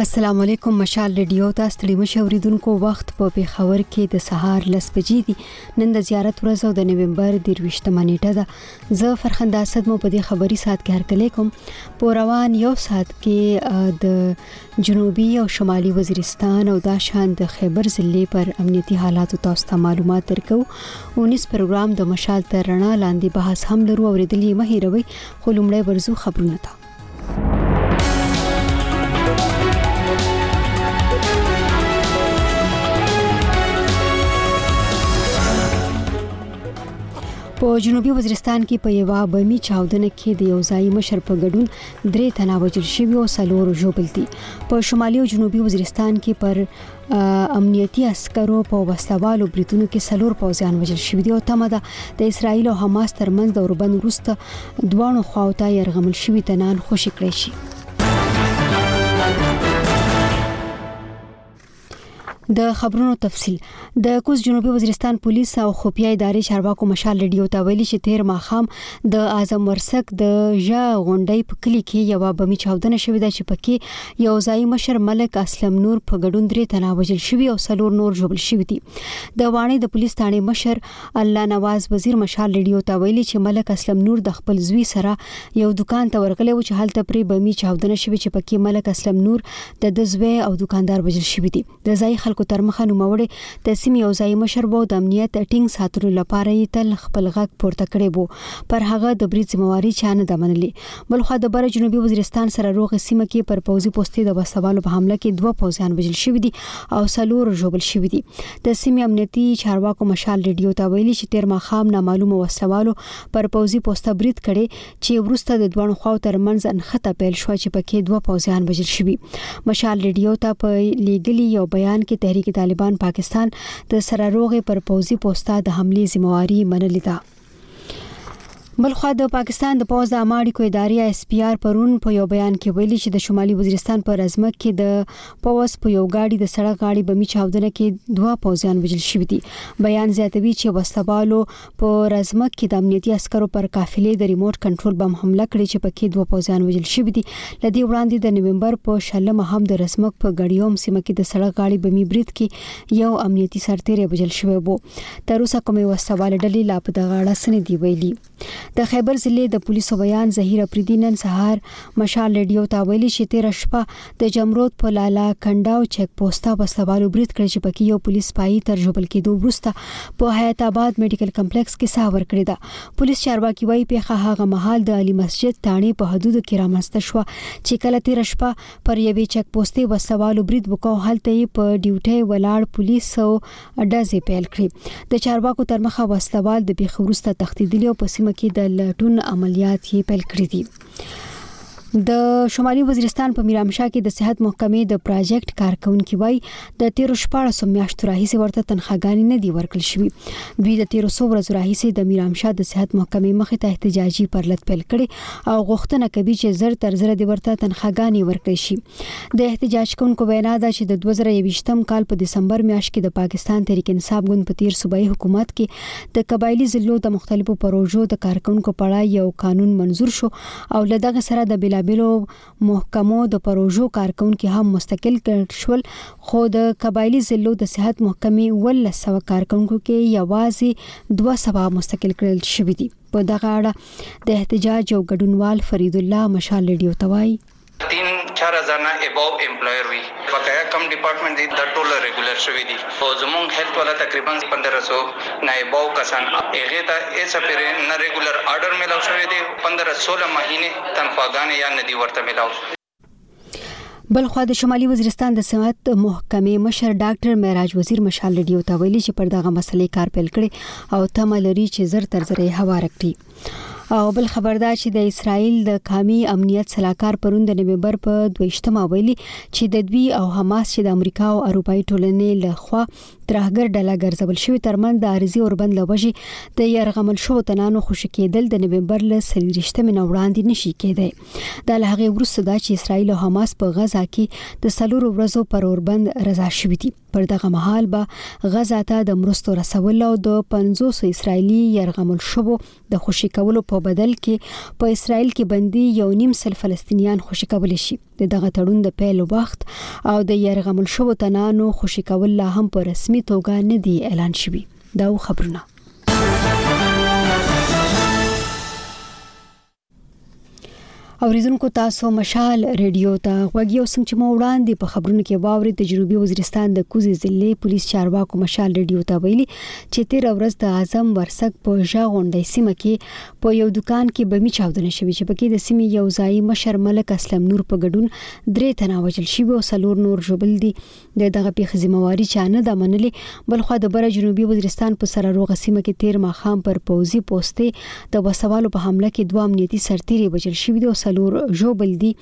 السلام علیکم مشال ریډیو ته ستړي مشه اوریدونکو وخت په پیښور کې د سهار لس بجې دي نن د زیارت ورځ او د نوومبر د 28مه نیټه ده زه فرخنده اسد مو په دې خبري سات کې هرکلی کوم په روان یو سات کې د جنوبي او شمالي وزیرستان او دا شان د خیبر ضلع پر امنیتي حالاتو تاسو ته معلومات درکو او نس پروګرام د مشال تر رڼا لاندې بحث هم لرو اوریدلې مهیروي خو لمړی ورزو خبرونه ته په جنوبي وزیرستان کې په یوه بمی چاودنه کې د یو ځای مشر په ګډون درې تنه وژل شوي او څلور ژوبل دي په شمالي او جنوبي وزیرستان کې پر امنیتي عسکرو په وسلوالو بریدونو کې څلور پوځیان وژل شوي دي او تمه ده د اسرایل او حماس ترمنځ د اوربند وروسته دواړو خواو ته يرغمل شوي تنان خوشی کړی شي د خبرونو تفصيل د کوز جنوبي وزیرستان پولیس او خفیه ادارې چارواکو مشال رډیو ته ویلي چې تیر ماخام د اعظم ورسک د ژا غونډۍ په کلی کې یو بمی چاودنه شوې ده چې پکې یو ځای مشر ملک اسلم نور په ګډون درې تنه وژل شوی او څلور نور ژوبل شوی دي د وانه د پولیس ثانې مشر الله نواز وزیر مشال لډیو ته ویلي چې ملک اسلم نور د خپل زوی سره یو دکان ته ورغلی و چې هلته پرې بمی چاودنه شوې چې پکې ملک اسلم نور د دزوی او دکاندار وژل شوی دي د ځایي خلکو تر مخه نوموړی د سیمې یو ځایي مشر وو، د امنیت ټینګ ساتلو لپاره یې تل خپل غږ پورته کړی وو. پر هغه د برید ذمهواري چا نه ده منلې. بلخوا د بره جنوبي وزیرستان سره روغې سیمه کې پر پوځي پوستې د وسلهوالو په حمله کې دوه پوځیان وژل شوي دي او څلور ژوبل شوي دي. د سیمې امنیتي چارواکو مشال ریډیو ته ویلي چې تېر ماښام نامعلومو وسلهوالو پر پوځي پوسته برید کړی چې وروسته د دوه خواو ترمنځ انخته پیل شو چې پکې دوه پوځیان وژل شوي مشال ریډیو ته په لیګلی یو بیان کې تحریک طالبان پاکستان د سره روغې پر پوځي پوسټه د حمله ذمہواری منلې ده بلخوا د پاکستان د پوز د اماړي کو اداري اس پی آر پرون په یو بیان کې ویلي چې د شمالي وزیرستان پر ازمک کې د پوز په یو گاډي د سړک غاړي بمی چاودنه کې دوا پوزیان وژل شوې دي بیان زیاتوي چې وسلوالو په رزمک کې د امنیتي عسکرو پر قافلې د ریموټ کنټرول بم حمله کړې چې پکې دوه پوځیان وژل شوي دي لدی وړاندې د نومبر په شلمه هم د رزمک په ګړیوم سیمه کې د سړک غاړې بمی برید کې یو امنیتي سرتیری وژل شوی وو تر اوسه کومې وسوال ډلې لا په دغه اړه سن دی ویلي د خیبر ضلع د پولیسو بیان زهیر اپریدی نن سهار مشال ریډیو ته ویلي چې 13 شپه د جمرود په لالا کنډاو چک پوسټه وسلوالو برید کړی چې پکې یو پولیس پایي تر ژوبل کېدو وروسته په حیات آباد میډیکل کمپلیکس کې ساه ورکړې ده پولیس چارواکي وایي پیښه هغه مهال د علي مسجد تاڼې په حدودو کې رامنځته شوه چې کله تیر شپه پر یوې چک پوسټې وسلوالو برید وکاو هلته یې په ډیوټۍ ولاړ پولیس او ډزې پیل کړې د چارواکو تر مخه وسلوال د پیښې وروسته تښتیدلي او په سیمه کې د لټون عملیات یې پیل کړی دي د شمالي وزیرستان په میرامشاه کې د صحت محکمې د پراجیکټ کارکونکي وای د 1314 میاشتو راهیسې ورته تنخواګانی نه دی ورکړل شوی دوی د 1300 ورځو راهیسې د میرامشاه د صحت محکمې مخې ته احتجاجي پرلت پیل کړي او غوښتنه کوي چې زر تر زر دی ورته تنخواګانی ورکړي شي د احتجاج کوونکو وینا ده چې د 2023 کال په دسمبر میاشت کې د پاکستان تحریک انصاف ګوند په 13 صوبایي حکومت کې د قبایلي ضلعو د مختلفو پروژو د کارکونکو په اړه یو قانون منظور شو او له دغه سره د بېلابېلو محکمو د پروژو کارکونکي هم مستقل کړل شول، خو د قبایلي ضلعو د صحت محکمې اوولس سوه کارکونکو کې یوازې دوه سوه مستقل کړل شوي دي. په دغه اړه د احتجاج یو ګډونوال فریدالله مشال رېډیو ته وايي. تین چار هزارنه اباو ایمپلویر وی بقایا کم ډیپارټمنټ دی دا ټول ریګولر شوی دی او زمونږ هیلت والا تقریبا پندره سو نه اباو کسان هغی ته هیڅ پری نه ریګولر آرډر میلاو شوی دی پندره سوله مهینی تنخواګانی یا ندی ورته میلاو. بلخوا د شمالي وزیرستان د صنعت محکمې مشر ډاکټر معراج وزیر مشال رډیو ته ویلي چې پر دغه مسلې کار پیل کړي او تمه لري چې زر تر زره یې هواره کړي. او بل خبر دا چې د اسرایل د قامي امنیت سلاکار پرون د نومبر په 22مه ویلي چې د دوی او حماس چې د امریکا او اروپאי ټولنې له خوا ترهګر ډله ګرځول شوې ترمنځ د عارضي اوربند لوجې د يرغمل شو تنانو خوشی کېدل د نومبر له 23 مې وړاندې نشي کېدای دا له هغه وروسته دا چې اسرایل او حماس په غزا کې د سلور ورځو پر اوربند رضا شوې دي پر دغه مهال به غزا ته د مرستو رسول او د 50 اسرایلی يرغمل شوو د خوشی کولو په بدل کې په اسرایل کې بندي یو نیم سل فلسطینیان خوشی کول شي د دغه تړون د پیل وخت او د يرغمل شوو تنانو خوشی کول لا هم په رسمي توګه نه دی اعلان شوی دا خبرونه اوریدونکو تاسو مشال ریډیو ته غوږی اوسم چې مو وړاندې په خبرونو کې واوري د جنوبي وزیرستان د کوزي ضلع پولیس چارواکو مشال ریډیو ته ویلي چې تیر ورځ د اعظم ورسک په ژغونډې سیمه کې په یو دکان کې بمی چاودنه شوې چې پکې د سیمې یو ځای مشر ملک اسلم نور په ګډون درې تنه وژل شوی او څلور نور ژوبل دي د دغه پېښې ذمه واري چا نه ده منلې. بلخوا د بره جنوبي وزیرستان په سره روغه سیمه کې تېر ماښام پر پوځي پوستې د وسله والو په حمله کې دوه امنیتي سرتېري وژل شوي دي او څلور ژوبل دي.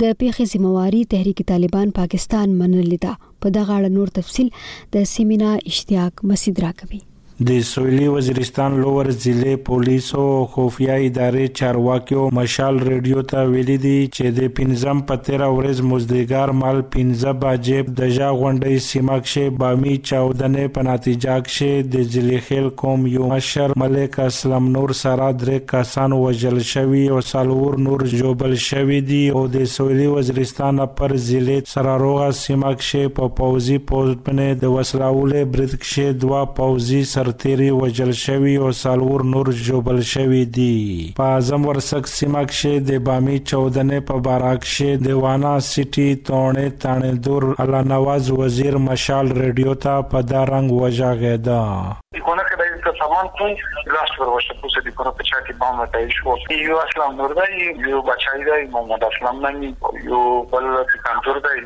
د پېښې ذمه واري تحریک طالبان پاکستان منلې ده. په دغه اړه نور تفصیل د سیمینار اشتیاق مسید راکوي. د سویلي وزیرستان لوور ضلع پولیسو او خفیه ادارې چارواکیو مشال ریډیو ته ویلي دي چې د پنځم په تېره ورځ مزدیګار مهال پنځه بجې په دژه غونډۍ سیمه کښې بامي چاودنې په نتیجه کښې د ضلع خېل قوم یو مشر ملک اسلم نور سره درې کسان وژل شوي او څلور نور ژوبل شوي دي او د سویلي وزیرستان اپر ضلع سراروغه سیمه کښې په پوځي پوسټ بنې د وسله والې برید چي دوه پوځي سرتېري وژل شوي او څلور نور ژوبل شوي دي. په اعظم ورسک سیمه کښې د بامي چاودنې په باره کښې د وانا سټي، تڼې، تڼې دور، الله نواز وزیر مشال رېډیو ته په دا رنګ وژاغېده. د کونه که دای په سامان کی لاس ور وشه پوسه د کونه په چا کی بام له تای شو یو اسلام نور دای یو بچای دای محمد اسلام نمی یو بل سکندر دای.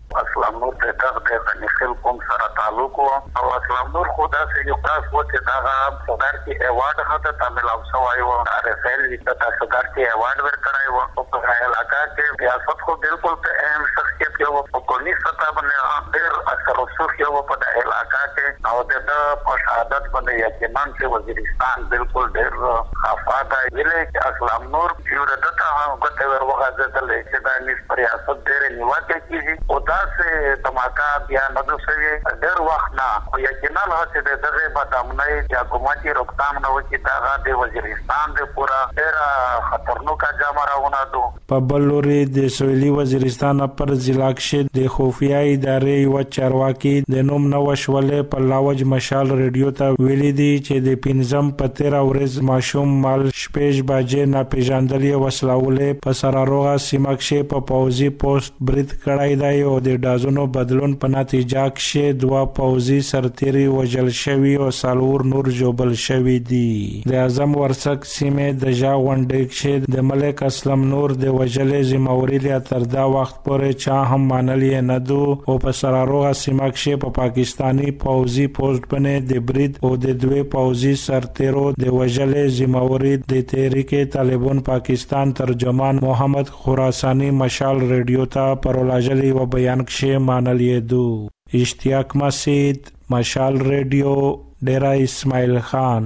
اسلام نور ته دغ د بني خېل قوم سره تعلق وو او اسلام نور خو داسې يو کس وو چې دغه صدر کې ايوارډ هغه ته ملاو سوی وو ار ايف ايل يې د ته صدر کې ايوارډ ورکړی وو خو په علاقه کې سياست خو بلکل په اهم شخصيت يو وو په قومي سطح باندې هم ډېر اثر رسوخ يو وو په د علاقه کې او د ده په شهادت باندې يقيناً چې وزير پاکستان بلکل ډیر خفه ده هیله چې اسلام نور یوره ده ته هم ګوته ور وغځیدلی چې د انیس په ریاست ډیره نیوکه کیږي خو داسې دماکه بیا نه ده شوې ډیر وخت نه خو یقینا هسې د دغې بد امنۍ یا ګومتي روکتام نه وکړي دغه د وزیرستان د پوره ډیره خطرنوکه جامه راونادو. په بل لوري د سویلي وزیرستان پر ضلع کښې د خفیه ادارې یوه چارواکي د نوم نه وشولې په لاوج مشال ریډیو ته ویلي دي چې د پنځم په تیره ورځ ماشوم مال شپیژ باجې ناپیژاندلې وسلهوالې په سراروغه سیمه کښې په پوځي پوسټ برید کړی دی او د ډازونو بدلون په نتیجه کښې دوه پوځي سرتیري وژل شوي او څلور نور ژوبل شوي دي د اعظم ورسک سیمې د ژا غونډۍ کښې د ملک اسلم نور د وژلې ذمه وري لیا تر دا وخت پورې چا هم مانل یې نه دو او په سراروغه سیمه کښې په پاکستاني پوځي پوسټ بنې د برید او د دوې پوځي سرتیرو د وژلې ذمه وري د تحریک طالبون پاکستان ترجمان محمد خراساني مشال ریډیو ته پرولاژلې یوه بیان کښې مانل یې دو. اشتیاق مسید مشال ریډیو ډیره اسماعیل خان.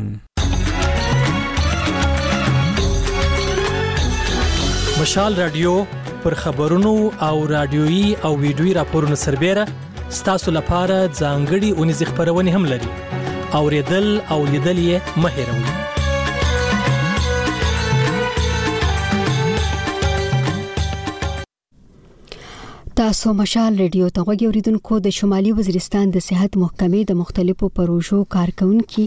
مشال رادیو پر خبرونو او رادیوي او ویډیوي راپورونو سربېره ستاسو لپاره ځانګړي اونیزې خبرونه هم لري او ریدل او لیدل یې مه هېروئ تاسو مشال ریډیو ته غوږی اوریدونکو د شمالي وزیرستان د صحت محکمې د مختلفو پروژو کارکونکي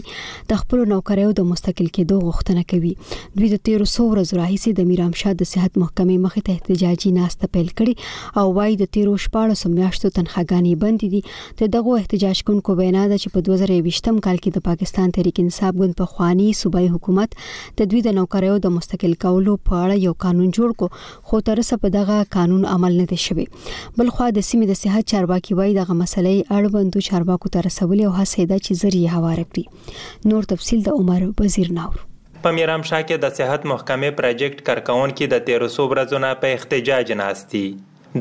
د خپل نوکریو د مستقل کېدو غوښتنه کوي دوی د تیرو څو ورځو راهیسې د میرام شاه د صحت محکمې مخې ته احتجاجي ناسته پیل کړي او وايي د تیرو شپاړس میاشتو تنخواګانې بند دي د دغو احتجاج کوونکو وینا ده چې په 2020 کال کې د پاکستان تحریک انصاف ګوند په خواني صوبایي حکومت د دوی د نوکریو د مستقل کولو په اړه یو قانون جوړ کو خو تر اوسه په دغه قانون عمل نه دی شوی بلخوا د سیمې د صحت چارواکي وایي دغه مسلې اړوندو چارواکو ته رسولې او هڅه ده چې زر یې هواره کړي نور تفصیل د عمر وزیر ناور په میرام شاه کې د صحت محکمې پراجیکټ کارکونکي د تیرو څو ورځو نه په احتجاج ناست دي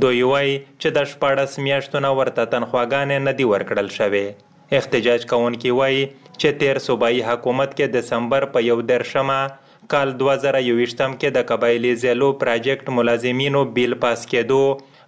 دوی وایي چې د شپاړس میاشتو نه ورته تنخواګانې نه دي ورکړل شوې احتجاج کوونکي وایي چې تیر صوبایي حکومت کې دسمبر په یو دېرشمه کال دوه زره یوویشتم کې د قبایلي ضلعو پراجکټ ملازمینو بیل پاس کېدو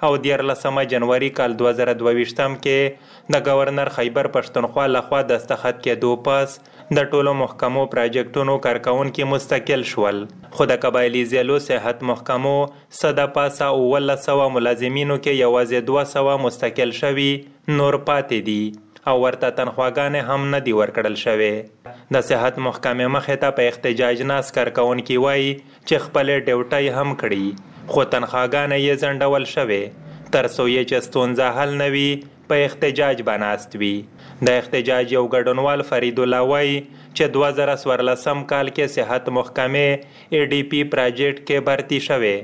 او دیارلسمه جنوري کال دوه زره دوه ویشتم کې د ګورنر خیبر پښتونخوا له خوا دستخط کېدو پس د ټولو محکمو پراجکټونو کارکوونکي مستقل شول خو د قبایلي ضلعو صحت محکمو څه د پاسه اوولس سوه ملازمینو کې یوازې دوه سوه مستقل شوي نور پاتې دي او ورته تنخواګانې هم نه دي ورکړل شوې. د صحت محکمې مخې ته په احتجاج ناست کارکوونکي وايي چې خپلې ډیوټۍ هم کړي خو تنخواګانې یې ځنډول شوې، تر څو یې چې ستونزه حل نه وي په احتجاج به ناست وي. د احتجاج یو ګډونوال فریدالله وايي چې دوه زره څوارلسم کال کې صحت محکمې، ای ډي پي، پراجیټ کې بھرتي شوې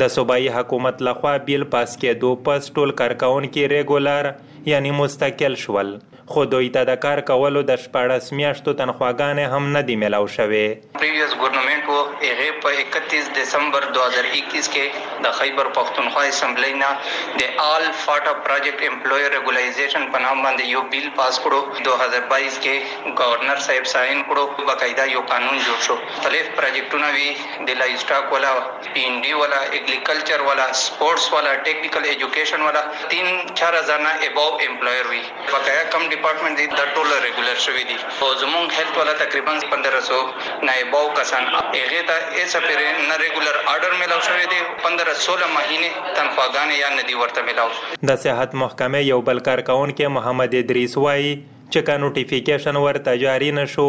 د صوبايي حکومت لخوا بیل پاس کېدو پس ټول کارکوونکي ریګولر یعنی مستقل شول، خو دوی ته د کار کولو د شپاړس میاشتو تنخواګانې هم نه دي ملاو شوې. پریویس ګورنمنټ و هغې په اکتیس دسمبر دوه زره اکیس کې د خیبر پښتونخوا اسمبلۍ نه د آل فاټا پراجیکټ امپلویر ریګولایزیشن په نام باندې یو بیل پاس کړو چې دوه زره بایس کې ګورنر صاحب ساین کړو باقاعده یو قانون جوړ شو مختلف پراجیکټونه وي د لایوسټاک والا پي این ډي والا، اګلیکلچر والا، سپورټس والا، ټیکنیکل ایجوکیشن والا تین چار هزار نه ابوو ایمپلویر وي بقایا کم ډیپارټمنټ دي دا ټول ریګولر شوي دي خو زمونږ هیلت والا تقریبا پندره سو نه ابوو کسان هغه ته هیڅ پيري نه ریګولر آرډر میلاو شوي دي پندره سوله مهینې تنخوا ګانې یا نه دي ورته میلاو. د صحت محکمې یو بل کارکونکی محمد ادریس وايي چې که نوټیفیکیشن ورته جاري نه شو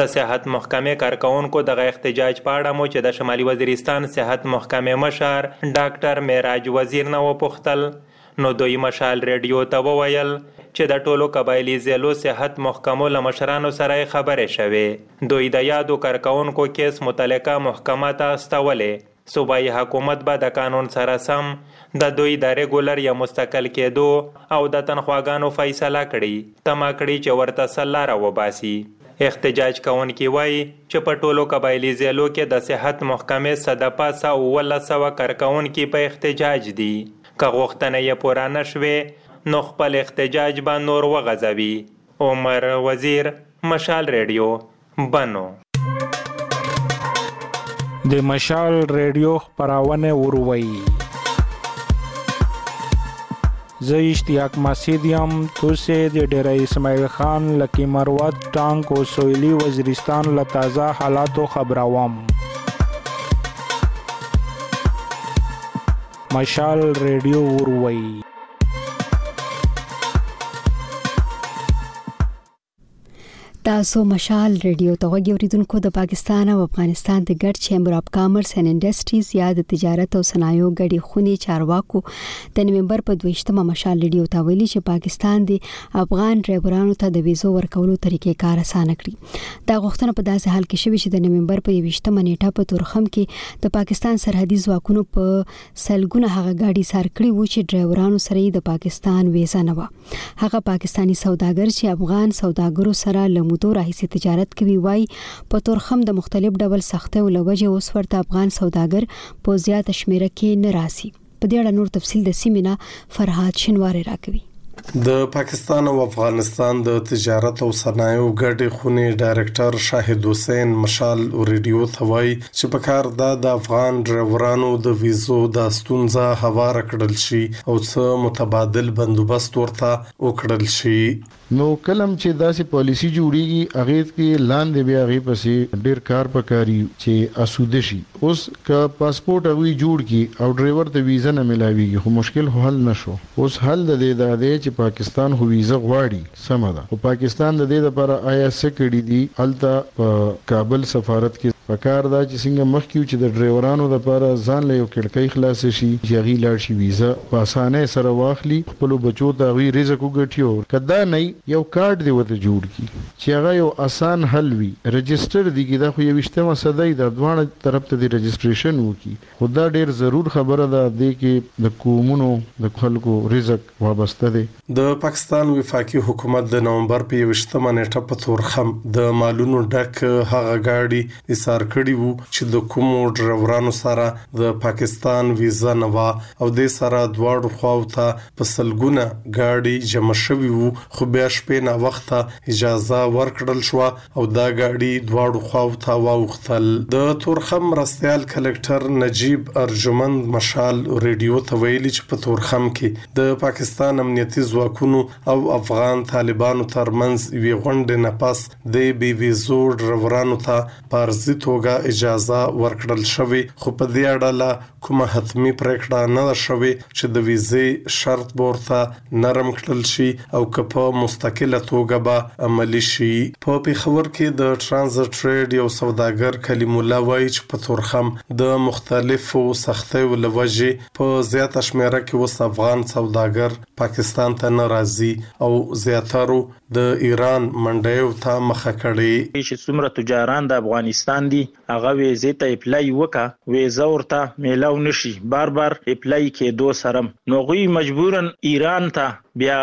د صحت محکمې کارکوونکو دغه احتجاج په اړه مو چې د شمالي وزیرستان صحت محکمې مشر ډاکټر معراج وزیر نه وپوښتل نو دوی مشال رېډیو ته وویل چې د ټولو قبایلي ضلعو صحت محکمو له مشرانو سره یې خبرې شوې، دوی د یادو کارکوونکو کېس متعلقه محکمه ته استولی. صوبايي حکومت به د قانون سره سم د دوی د ريګولر يا مستقل کېدو او د تنخواګانو فيصله کړي، طمع کړي چې ورته سل لاره وباسي. احتجاج کوونکي وايي چې په ټولو قبايلي ضلعو کې د صحت محکمې څه د پاسه اوولس سوه کارکوونکي په احتجاج دي، که غوښتنې يې پوره نه شوې نو خپل احتجاج به نور وغځوي. عمر وزیر، مشال ریډیو، بنو. د مشال رېډيو خپراونه ورووي. زه اشتیاق مسید یم توسې د ډیره اسماعیل خان لکی مروت ټانک او سویلی وزیرستان له تازه حالاتو خبروم مشال ریډیو وروي تاسو مشال ریډیو ته غوږی اوریدونکو د پاکستان او افغانستان د ګډ چیمبر اف کامرس اینډ انډستریز یا د تجارت او صنایعو ګډې خونې چارواکو د نومبر په 22مه مشال ریډیو ته ویلي چې پاکستان د افغان ډرایورانو ته د ویزو ورکولو طریقې کار اسانه کړي دا غوښتنه په داسې حال کې شوې چې د نومبر په 22مه نیټه په تورخم کې د پاکستان سرحدي ځواکونو په سلګونه هغه ګاډي څار کړي وو چې ډرایورانو سره یې د پاکستان ویزه نه و هغه پاکستانی سوداګر چې افغان سوداګرو سره لمودو راهیسې تجارت کوي وای په تورخم د مختلف ډول سختۍ او لوجه اوس ورته افغان سوداګر په زیات شمیره کې نه راسي په دې اړه نور تفصیل د سیمې نه فرهاد شنواری راکوي د پاکستان او افغانستان د تجارت او صنایعو ګډې خونې ډایرکټر شاهد حسین مشال ریډیو ته وایي چې په کار ده د افغان ډرایورانو د ویزو د ستونزه هواره کړل شي او څه متبادل بندوبست ورته وکړل شي نو کله هم چې داسې پالیسي جوړیږي هغې کې لاندې بیا هغې پسې ډیر کار پکار وي چې اسوده شي اوس که پاسپورټ هغوی جوړ کړي او ډریور ته ویزه نه ملاویږي خو مشکل خو حل نه شو اوس حل د دې دا دی چې پاکستان خو ویزه غواړي سمه ده خو پاکستان د دې لپاره ایا څه کړي دي هلته په کابل سفارت کې پکار ده چې څنګه مخکې وو چې د ډریورانو لپاره ځان له یو کړکۍ خلاصه شي چې هغوی لاړ شي ویزه په اسانۍ سره واخلي. خپلو بچو ته هغوی رزق وګټي او که دا نه وي یو کارډ دې ورته جوړ کړي چې هغه یو اسان حل وي رجسټر دې کړي دا خو یوویشتمه صدی ده دواړه طرف ته دې رجسټریشن وکړي خو دا ډېر ضرور خبره ده دې کې د قومونو د خلکو رزق وابسته دی. د پاکستان وفاقي حکومت د نومبر په یوویشتمه نېټه په تورخم د مالونو ډک هغه ګاډي ایسار کړي وو چې د کومو ډرایورانو سره د پاکستان ویزه نه وه او دې سره دواړو خواو ته په سلګونه ګاډي جمع شوي وو خو بیا شپې ناوخته اجازه ورکړل شوه او دا ګاډي دواړو خواو ته واوښتل د تورخم مرستیال کلکټر نجیب ارجمند مشال ریډیو ته ویلي چې په تورخم کې د پاکستان امنیتي ځواکونو او افغان طالبانو ترمنځ یوې غونډې نه پس د بي ویزو ډرورانو ته په ارزي توګه اجازه ورکړل شوې خو په دې اړه لا کومه حتمي پریکړه نه ده شوې چې د ویزې شرط به ورته نرم کړل شي او که په مستقله توګه به عملي شي. په پېښور کې د ټرانزټ ټرېډ یو سوداګر کلیم الله وايي چې په تورخم د مختلفو سختیو له وجې په زیاته شمېره کې اوس افغان سوداګر پاکستان ته نه راځي او زیاترو د ایران منډیو ته مخه کړی. وی چی څومره تجاران د افغانستان دی هغه ویزی ته اپلای وکه ویزه ورته میلاو نشی بار بار اپلای کیدو سرم نو هغوی مجبورا ایران ته بیا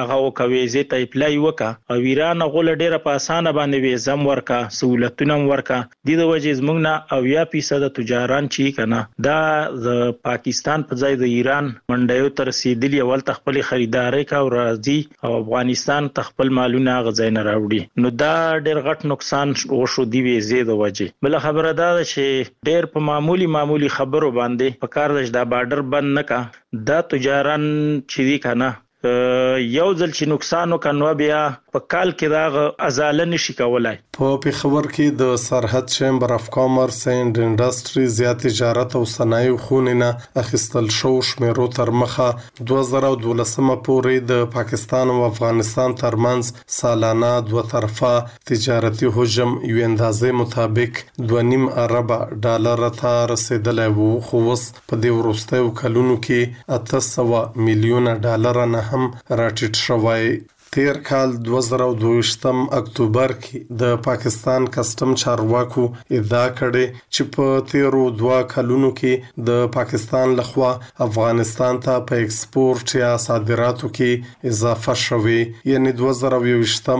هغه وکه ویزی ته اپلای وکه او ایران هغوله ډیره په اسانه باندی ویزه هم ورکه سهولتونه هم ورکه دی د وجې زمونږ نه اویا فیصده تجاران چی کنه دا د پاکستان په ځای د ایران منډیو ته رسیدلی او هلته خپلی خریداری کوی راځی او افغانستان ته خپل مالونه هغه ځای نه راوړی نو دا ډیر غټ نقصان وشو دی ویزی د وجې بله خبره دا ده چی ډیر په معمولی معمولی خبرو باندی پکار ده چی دا باډر بند نه کا دا تجاران چی دی کنه که یو ځل چې نقصان وکړ نو بیا په کال کې د هغه ازاله نه شي کولای. په پېښور کې د سرحد چېمبر اف کامرس اېنډ انډسټري زیا تجارت او صنایعو خونې نه اخیستل شوو شمېرو تر مخه دوه زره او دولسمه پورې د پاکستان او افغانستان تر منځ سالانه دوه طرفه تجارتي حجم یوې اندازې مطابق دوه نیم اربه ډالره ته رسېدلی و خو اوس په دې وروستیو کلونو کې اته سوه میلیونه ډالره نه هم راټیټ شوی. تېر کال دوه زره او دوه ویشت اکتوبر کې د پاکستان کسټم چارواکو ادعا کړې چې په تېرو دوه کلونو کې د پاکستان له خوا افغانستان ته په اېکسپورټ یا صادراتو کې اضافه شوې یعنې دوه زره او یوویشت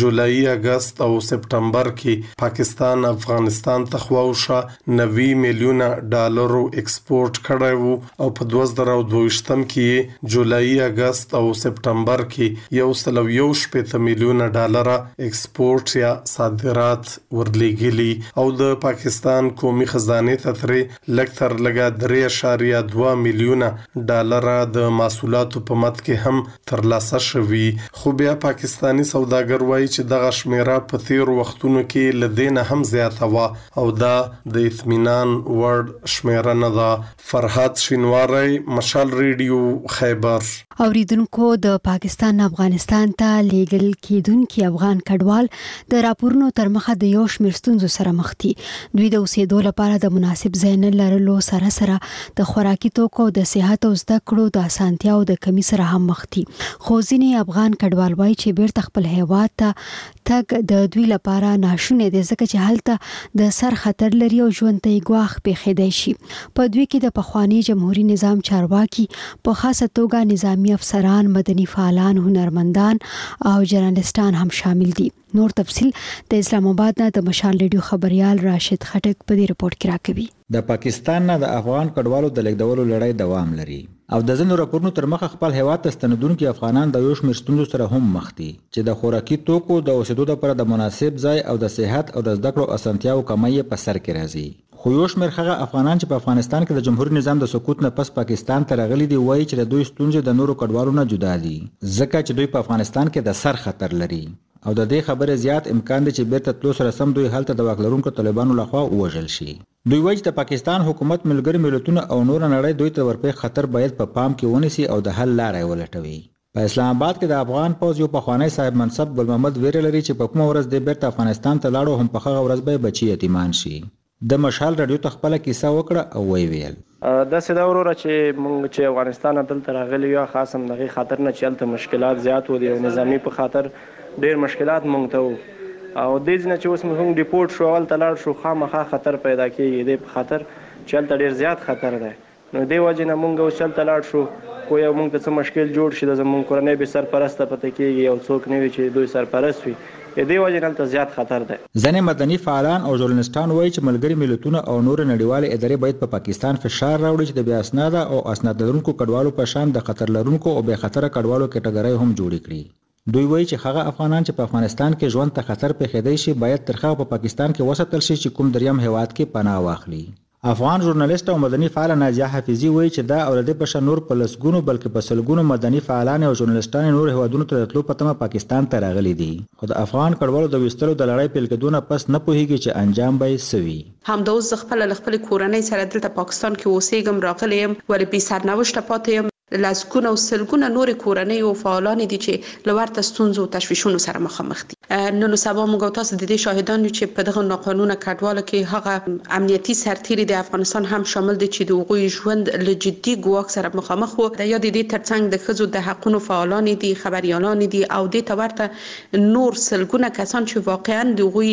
جولای، اګست او سپټمبر کې پاکستان افغانستان ته خواوشا نوي میلیونه ډالرو ایکسپورټ کړی وو او په دوه زره او دوه ویشت کې یې جولای، اګست او سپټمبر کې یو سل او یو شپېته میلیونه ډالره ایکسپورټ یا صادرات ورلېږلي او د پاکستان قومي خزانې ته ترې لږ تر لږه درې اعشاریه دوه میلیونه ډالره د محصولاتو په مد کې هم ترلاسه شوي خو بیا پاکستاني سوداګر وايي چې دغه شمېره په تېرو وختونو کې له دې نه هم زیاته وه. او دا د اطمینان وړ شمېره نه ده. فرهاد شینواری، مشال ریډیو، خیبر. اوریدونکو د پاکستان نه افغانستان ته لیږل کیدونکي افغان کډوال د راپورونو تر مخه د یو شمیر ستونزو سره مخ دي. دوی د اوسیدو لپاره د مناسب ځای نه لرلو سره سره د خوراکي توکو او د صحت او زده کړو د اسانتیاوو د کمي سره هم مخ دي. خو ځینې افغان کډوال وایي چې بیرته خپل هیواد ته تګ د دوی لپاره ناشونی دی ځکه چې هلته د سر خطر لري او ژوند ته یې ګواښ پېښېدای شي. په دوی کې د پخواني جمهوري نظام چارواکي، په خاصه توګه نظامي افسران، مدني فعالان، هنرمندان او جرنلسټان هم شامل دي. نور تفصیل د اسلام اباد نه د مشال رېډیو خبریال راشد خټک په دې رپورټ کې راکوي. د پاکستان نه د افغان کډوالو د لېږدولو لړۍ دوام لري او د ځینو راپورونو تر مخه خپل هېواد ته ستنېدونکي افغانان د یو شمېر ستونزو سره هم مخ دي چې د خوراکي توکو، د اوسېدو لپاره د مناسب ځای او د صحت او د زده کړو اسانتیاوو کمی یې په سر کې راځي. خو یو شمېر هغه افغانان چې په افغانستان کې د جمهوري نظام د سقوط نه پس پاکستان ته راغلي دي وايي چې د دوی ستونزې د نورو کډوالو نه جدا دي ځکه چې دوی په افغانستان کې د سر خطر لري. او د دې خبرې زیات امکان دی چې بېرته تلو سره سم دوی هلته د واک لرونکو طالبانو له خوا ووژل شي. دوی وایي چې د پاکستان حکومت، ملګري ملتونه او نوره نړۍ دوی ته د ورپېښ خطر باید په پام کې ونیسي او د حل لاره یې ولټوي. په اسلام اباد کې د افغان پوځ یو پخوانی صاحب منصب ګل محمد وېره لري چې په کومه ورځ دی بېرته افغانستان ته لاړو هم پخغه ورځ به یې بچي یتیمان شي. ده مشال راډيو ته خپله کيسه وکړه او ويې ويل. داسې ده وروره چې مونږ چې افغانستان نه دلته راغلي يو خاص هم دغې خاطر نه چې هلته مشکلات زيات وو د يو نظامي په خاطر ډېر مشکلات مونږ ته وو او دې ځي نه چې اوس مونږ ډيپورټ شو او هلته لاړ شو خامخا خطر پيدا کيږي دې په خاطر چې هلته ډېر زيات خطر دی. نو دې وجې نه مونږ اوس چلته لاړ شو کوی او مونږ ته څه مشکل جوړ شي د زمونږ کورنۍ بې سر پرسته پته کېږي او څوک نه وي چې دوی سر پرست وي ای دې وجې نه هلته زیات خطر دی. ځنې مدني فعالان او ژورنلسټان وايي چې ملګري ملتونه او نورې نړیوالې ادارې باید په پاکستان فشار راوړي چې د بې اسناده او اسناد لرونکو کډوالو په شان د خطر لرونکو او بې خطره کډوالو کټګرۍ هم جوړې کړي. دوی وایي چې هغه افغانان چې په افغانستان کې ژوند ته خطر پېښېدای شي، باید تر هغه په پاکستان کې وساتل شي چې کوم دریم هېواد کې پناه واخلي. افغان ژورنالیسټه او مدني فعاله نازیه حفیظي وایي چې دا او د دې په شان نور په لسګونو بلکې په سلګونو مدني فعالانې او ژورنالیسټانې نورو هېوادونو ته د تلو په تمه پاکستان ته راغلي دي، خو د افغان کډوالو د ویستلو د لړۍ پیل کېدو نه پس نه پوهېږي چې انجام به یې څه وي. همدا اوس زه خپله له خپلې کورنۍ سره دلته پاکستان کې اوسېږم، راغلې یم ولې بې سرنوشته پاتې یم، لسګونه او سلګونه نورې کورنۍ او فعالانې دي چې له ورته ستونزو او تشویشونو سره مخامخ دي. نن او سبا موږ او تاسو د دې شاهدان یو چې په دغه ناقانونه کډواله کې هغه امنیتي سرتېري د افغانستان هم شامل دي چې د هغوی ژوند له جدي ګواښ سره مخامخ و. د یادې دې تر څنګ د ښځو د حقونو فعالانې دي، خبریالانې دي او دې ته ورته نور سلګونه کسان چې واقعاً د هغوی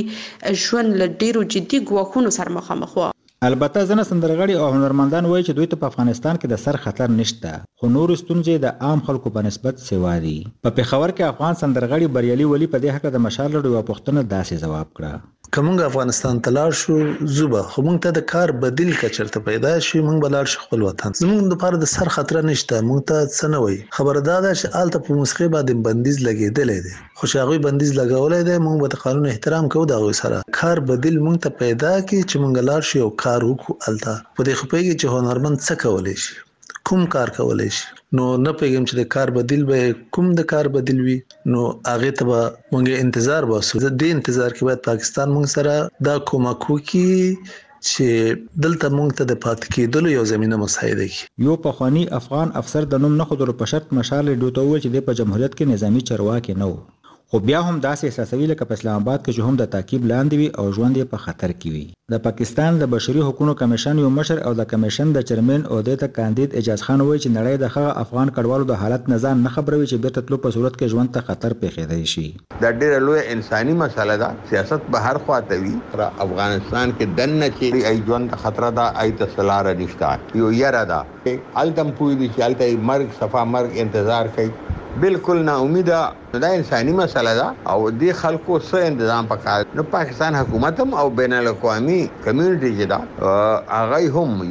ژوند له ډېرو جدي ګواښونو سره مخامخ و. البته ځنه سندرغړي او هنرمندان وايي چې دوی ته په افغانستان کې د سر خطر نشته خو نورې ستونزې د عام خلکو په نسبت سېوا دي. په پېښور کې افغان سندرغړي بريالي ولي په دې هکله د مشال راډيو يوه پوښتنه داسې ځواب کړه. که موږ افغانستان ته لاړ شو ځو به خو موږ ته د کار بديل که چېرته پيدا شي موږ به لاړ شو خپل وطن ته. زموږ لپاره د سر خطره نشته موږ ته څه نه وايي خبره دا ده چې هلته په موسيقۍ باندې بنديز لګېدلی دی. خو چې هغوی بندیز لګولی دی مونږ به د قانون احترام کوو د هغوی سره کار بدیل مونږ ته پیدا کړي چې مونږ لاړ شو یو کار وکړو هلته په دې خو پوهیږي چې هنرمند څه کولی شي کوم کار کولی شي نو نه پوهیږم چې د کار بدیل به کوم د کار بدیل وي نو هغه ته به مونږ انتظار باسو د دې انتظار کې باید پاکستان مونږ سره دا کومک وکړي چې دلته مونږ ته د پاتې کیدلو یو زمینه مساعده کړي. یو پخواني افغان افسر د نوم نه ښودلو په شرط مشال ریډیو ته وویل چې دی په جمهوریت کې نظامي چرواکی نه وو خو بیا هم داسې احساسوي لکه په اسلام اباد کې چې هم د تعقیب لاندې وي او ژوند یې په خطر کې وي. د پاکستان د بشري حقونو کمېشن یو مشر او د کمېشن د چېرمېن عهدې ته کاندید اعجاز خان وایي چې نړۍ د هغه افغان کډوالو د حالت نه ځان نه خبروي چې بېرته تلو په صورت کې ژوند ته خطر پېښېدای شي. دا ډیره لویه انسانی مسله ده سیاست به هر خوا ته وی. را افغانستان کې دننه چې ای ژوند ته خطره ده ای ته څه لاره نشته یو یره ده چې هلته هم پوه دي چې هلته یې مرګ صفا مرګ انتظار کوي بلکل نا امیده نو دا انسانی مسله ده او دې خلکو څه انتظام پکار ده نو پاکستان حکومت هم او بین الاقوامی کمیونټی چې ده هغه هم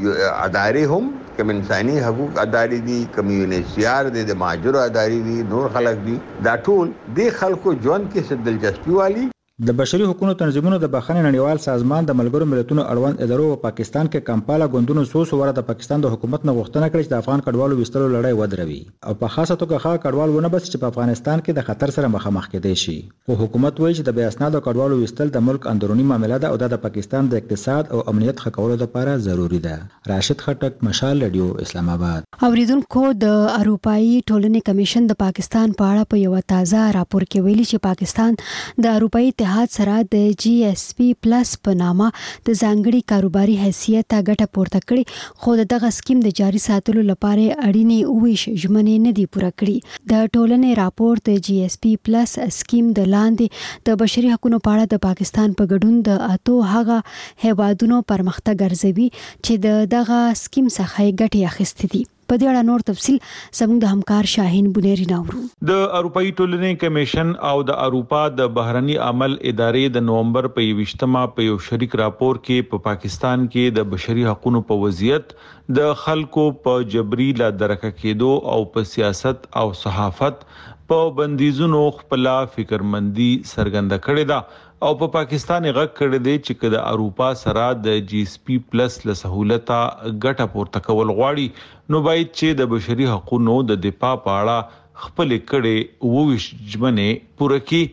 ادارې هم کوم انساني حقوق اداري دي، کوم يو اين ايچ سي ار دی، د مهاجرو اداري دي، نور خلک دي، دا ټول دې خلکو ژوند کې څه دلچسپي والي؟ د بشري حقونو تنظيمونو د بخښنې نړيوال سازمان د ملګرو ملتونو اړوند ادارو په پاکستان کې کمپاله ګوندونو څو څو واره د پاکستان د حکومت نه غوښتنه کړې چې د افغان کډوالو ويستلو لړۍ ودروي او په خاصه توګه هغه کډوال ونه باسي چې په افغانستان کې د خطر سره مخامخ کېدای شي. خو حکومت وایي چې د بې اسنادو کډوالو ویستل د ملک اندروني معامله ده او دا د پاکستان د اقتصاد او امنیت ښه کولو لپاره ضروري ده. راشد خټک، مشال رېډیو، اسلام اباد. اوریدونکو، د اروپايي ټولنې کمېشن د پاکستان په اړه په یوه تازه راپور کې ویلي چې پاکستان د اروپايي اتحاد سره د جي ایس پي پلس په نامه د ځانګړي کاروباري حیثیته ګټه پورته کړې خو د دغه سکیم د جاري ساتلو لپاره یې اړینې اووه ویشت ژمنې نه دي پوره کړي. د ټولنې راپور د جي ایس پي پلس سکیم د لاندې د بشري حقونو په اړه د پاکستان په ګډون د اتو هغه هېوادونو پرمختګ ارزوي چې د دغه سکیم څخه یې ګټې اخیستې دي. په دې اړه نور تفصیل زموږ د همکار شاهین بونیری نه اورو. د اروپايي ټولنې کمېشن او د اروپا د بهرني عمل ادارې د نومبر په یوویشت مه په یو شریک راپور کې په پاکستان کې د بشري حقونو په وضعیت، د خلکو په جبري لا درکه کېدو او په سیاست او صحافت په بندیزونو خپله فکرمندي څرګنده کړې ده او په پاکستان یې غږ کړی دی چې که د اروپا سره د جي ایس پي پلس له سهولته ګټه پورته کول غواړي نو بايد چې د بشري حقونو د دفاع په اړه خپلې کړې اووه ویشت ژمنې پوره کړي.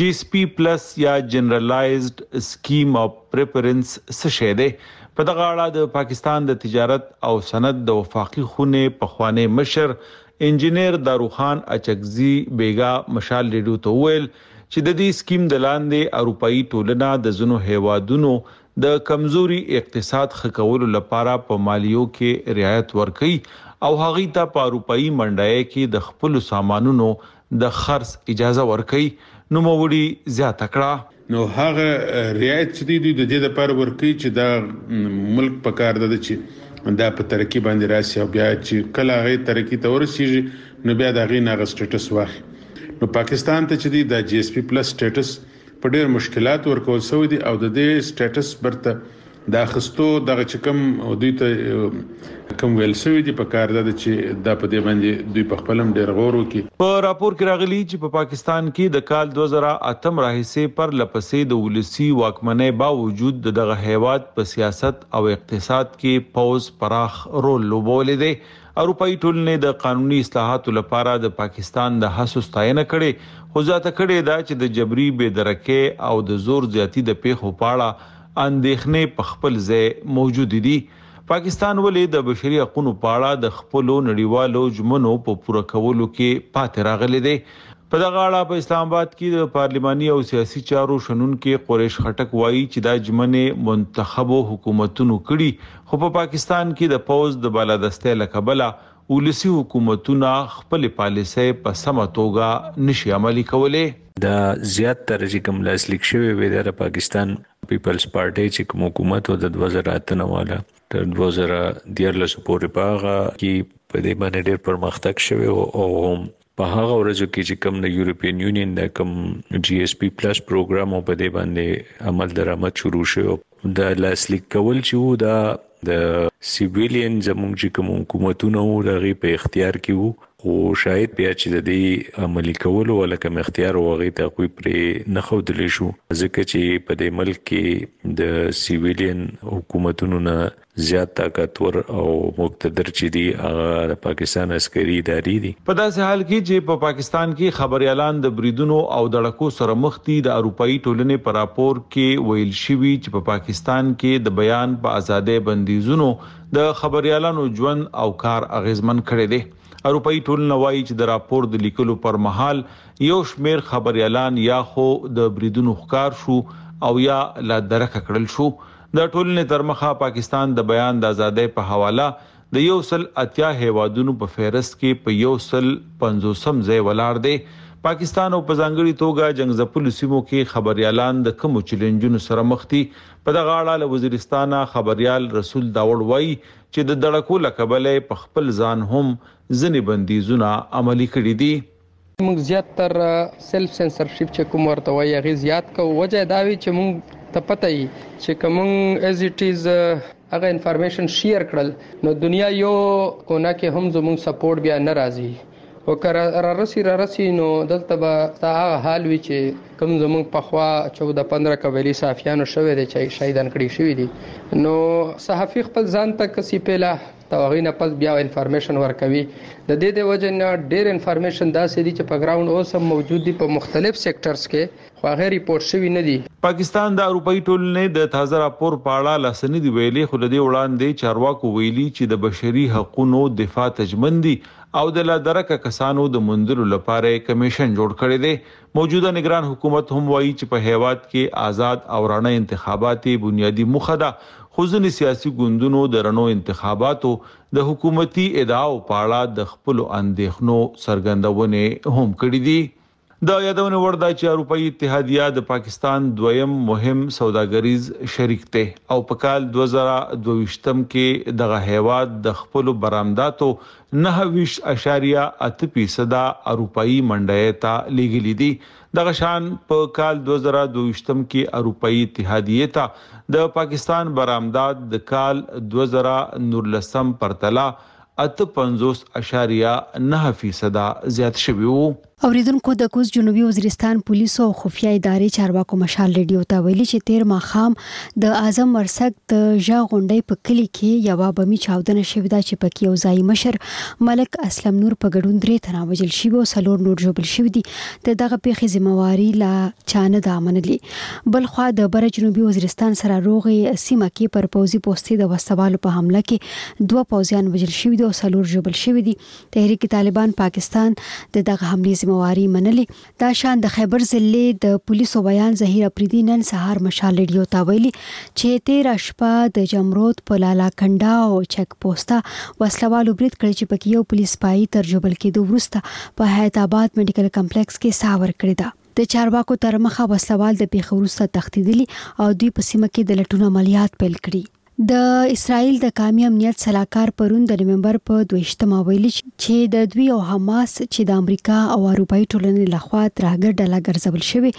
جي اېس پي پلس يا جنرلائزډ سکيم آف پريفرنس څه شی دی؟ په دغه اړه د پاکستان د تجارت او صنعت د وفاقي خونې پخوانی مشر انجنير داروخان اچکزي بېګا مشال رېډيو ته وويل چې ددې سکيم د لاندې اروپايي ټولنه د ځنو هېوادونو د کمزوري اقتصاد ښه کولو لپاره په مالیو کې رعایت ورکوي او هغوی ته په اروپايي منډای کې د خپلو سامانونو د خرڅ اجازه ورکوي، نوموړي زیاته کړه. نو هغه رعایت چې دی دوی د دې لپاره ورکوي چې دا ملک په کار ده چې دا په ترقي باندې راشي او بیا چې کله هغه ترقي ته ورسیږي نو بیا د هغې نه هغه سټیټس واخلي نو پاکستان ته چې دی دا جي ایس پي پلس سټیټس په ډېر مشکلات ورکول شوی دی او د دې سټیټس برته د اخستو دغه چې کوم دوی ته کوم ویل شوی دی په کار ده چې دا په دې باندې دوی په خپلم ډېر غور وکړي. په راپور کې راغلي چې په پاکستان کې د کال دوه زره اتم راهیسې پرله پسې د ولسي واکمنۍ باوجود د دغه هیواد په سیاست او اقتصاد کې پوځ پراخ رول لوبولی دی اروپايي ټولنې د قانوني اصلاحاتو لپاره د پاکستان د هڅو ستاینه کړې، خو زیاته کړې ده چې د جبري بې درکۍ او د زور زیاتي د پېښو په اړه اندېښنې په خپل ځای موجودې دي. پاکستان ولې د بشري حقونو په اړه د خپلو نړیوالو ژمنو په پوره کولو کې پاتې راغلی دی؟ په دغه اړه په اسلام اباد کې د پارلماني او سیاسي چارو شنونکی قریش خټک وايي چې دا ژمنې منتخبو حکومتونو کړي خو په پاکستان کې د پوځ د بالادستۍ له کبله ولسي حکومتونه خپلې پالیسۍ په سمه توګه نه شي عملي کولی. دا زیات تر چې کوم لاسلیک شوی وی دا د پاکستان پیپلز پارټۍ چې کوم حکومت وو د دوه زره اته نه واله تر دوه زره دیارلس پورې په هغه کې په دې باندې ډېر پرمختګ شوی وو او هم په هغه ورځو کې چې کوم د یورپین یونین د کوم جی اس پی پلس پروګرام او په دې باندې عمل درآمد شروع شو د لاسلیک کول چې وو دا د سیویلین زمونږ چې کوم حکومتونه وو د غي په اختیار کې وو خو شاید بیا چې د دې عملی کولو ولکه مختیار او غي ته کوئی پر نه خو دلی شو ځکه چې په دې ملک کې د سیویلین حکومتونو نه زیات طاقتور او مقتدر چې دي هغه د پاکستان عسکري ادارې دي. په داسې حال کې چې په پاکستان کې خبریالان د بریدونو او دړکو سره مخ دي، د اروپايي ټولنې په راپور کې ویل شوي چې په پاکستان کې د بیان په ازادۍ بندیزونو د خبریالانو ژوند او کار اغېزمن کړی دی. اروپايي ټولنه وايي چې د راپور د لیکلو پر مهال یو شمېر خبریالان یا خو د بریدونو ښکار شو او یا له درکه کړل شو. د ټولنې تر مخه پاکستان د بیان د ازادۍ په حواله د یو سل اتیا هېوادونو په فهرست کې په یو سل پنځوسم ځای ولاړ دی. پاکستان او په ځانګړي توګه جنګ ځپلو سیمو کې خبریالان د کومو چلینجونو سره مخ دي؟ په دغه اړه له وزیرستانه خبریال رسول داوړ وايي چې د دړکو له کبله یې په خپل ځان هم ځینې بندیزونه عملي کړي دي. موږ زیات تر سلف سنسرشپ چې کوم ورته وایي هغه زیات کو وجه دا وی چې موږ ته پته یي چې کوم از اټ از هغه انفارمیشن شیر کړل نو دنیا یو کونه کې هم زموږ سپورټ بیا نه راځي او که را رسی را رسی نو دلته به دا هغه حال وي چې کوم زموږ پخوا 14 15 قبایلی صحافیانو شوی دی چې شهیدان کړی شوی دي نو صحافي خپل ځان ته کسي پیله د هغې نه پس بیا انفارمیشن ورکوي د دې د وجه نه ډیر انفارمیشن داسې دي چې په ګراوند اوس هم موجود دي په مختلف سیکټرز کې خو هغه ریپورټ شوي نه دي پاکستان د اروپایي ټولنې د تازه راپور په اړه لا څه نه دي ویلي خو له دې وړاندې چارواکو ویلي چې د بشري حقونو دفاع ته ژمن دي او د لادرکه کسانو د موندلو لپاره یې کمېشن جوړ کړی دی موجوده نګران حکومت هم وايي چې په هېواد کې ازاد او رڼه انتخابات یې بنیادي موخه ده، خو ځینې سیاسي ګوندونو د رڼو انتخاباتو د حکومتي ادعاوو په اړه د خپلو اندېښنو څرګندونې هم کړې دي. د یادونې وړ ده چې اروپايي اتحادیه د پاکستان دویم مهم سوداګریز شریک دی او په کال دوه زره دوه ویشت کې دغه هېواد د خپلو برآمداتو نهه ویشت اعشاریه اته فیصده اروپايي منډیې ته لېږلي دي. دغه شان په کال دوه زره دوه ویشت کې اروپايي اتحادیې ته د پاکستان برآمدات د کال دوه زره نولس پرتله اته پنځوس اعشاریه نهه فیصده زیات شوي وو. اوریدونکو د کوز جنوبي وزیرستان پولیسو او خفیه ادارې چارواکو مشال ریډیو ته ویلي چې تیر ماښام د اعظم ورسک د ژا غونډۍ په کلي کې یوه بمي چاودنه شوې ده چې پکې یو ځایي مشر ملک اسلم نور په ګډون درې تنه وژل شوي او څلور نور ژوبل شوي دي د دغه پیښې ذمه واري لا چا نه ده منلې بلخوا د بره جنوبي وزیرستان سره روغې سیمه کې پر پوځي پوستې د وسلوالو په حمله کې دوه پوځیان وژل شوي دي او څلور ژوبل شوي دي تحریک طالبان پاکستان د دغه حملې ذمه واري منلې دا شان د خیبر ضلع د پولیسو ویان ظهیر اپریدي نن سهار مشال ریډیو ته ویلي چې تیره شپه د جمرود په لالا کنډا او چک پوسته وسلوالو برید کړی چې پکې یو پولیس سپایي تر ژوبل کېدو وروسته په حیات آباد میډیکل کمپلیکس کې ساه ورکړې ده د چارواکو ترمخه وسلوال د پیښه وروسته تښتیدلي او دوی په سیمه کې د لټون عملیات پیل کړي د اسراییل د قامي امنیت سلاکار پرون د نومبر په دویشتمه ویلي چې د دوی او حماس چې د امریکا او اروپایي ټولنې لخوا ترهګر ډله ګرځول شوې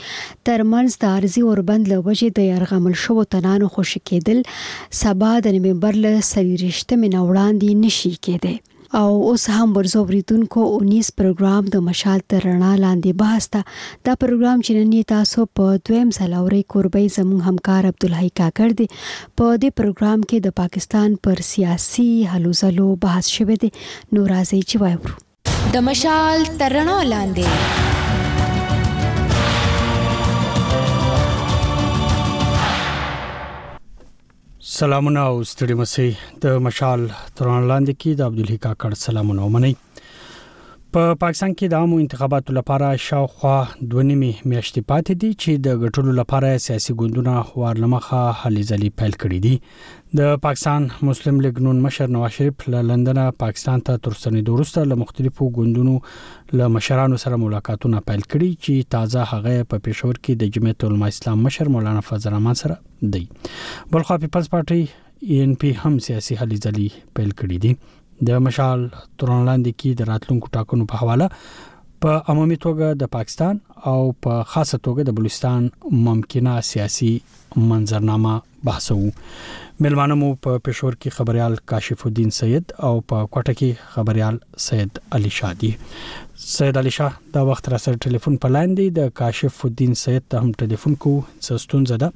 ترمنځ د عرضي اوربند له وجې د یرغمل شوو تنانو خوشې کېدل سبا د نومبر له څلوېښتمې نه وړاندې نه شي کېدی. او اوس هم ورزو بریدونکو اونیز پروګرام د مشال تر رڼا لاندې بحث ته دا پروګرام چې نن تاسو په دویم ځل اوري کوربې زموږ همکار عبدالحی کاکړ دی په دې پروګرام کې د پاکستان پر سیاسي هلو ځلو بحث شوی دی نو راځي چې وایو د مشال تر رڼا لاندې سلامونه او ستړي مسي د مشال تران لاندې کې د عبدالحی کاکړ سلامونه ومني په پا پاکستان کې د عامو انتخاباتو لپاره شاوخوا دوه نیمه میاشتې پاتې دي چې د غټلو لپاره سیاسي ګوندونه وارلمخه هلي ځلي پیل کړې دي د پاکستان مسلم لیگ نون مشر نواز شریف له لندن پاکستان ته تر ستنې دورسته له مختلفو ګوندونو له مشرانو سره ملاقاتونه پیل کړي چې تازه هغه په پېښور کې د جمعیت العلماء اسلام مشر مولانا فضل الرحمن سره دی بلخوا پیپلز پارټي ای ان پی هم سیاسي هلي ځلي پیل کړې دي د مشال تورن لاندې کې د راتلونکو ټاکنو په حواله په عمومي توګه د پاکستان او په خاصه توګه د بلوچستان ممکنه سیاسي منظرنامه بحثو ملمانه مو په پېښور کې خبريال کاشف الدین سید او په کوټه کې خبريال سید علي شاه دی سید علي شاه دا وخت را سره ټلیفون په لاین دی د کاشف الدین سید ته هم ټلیفون کو څه ستونزه ده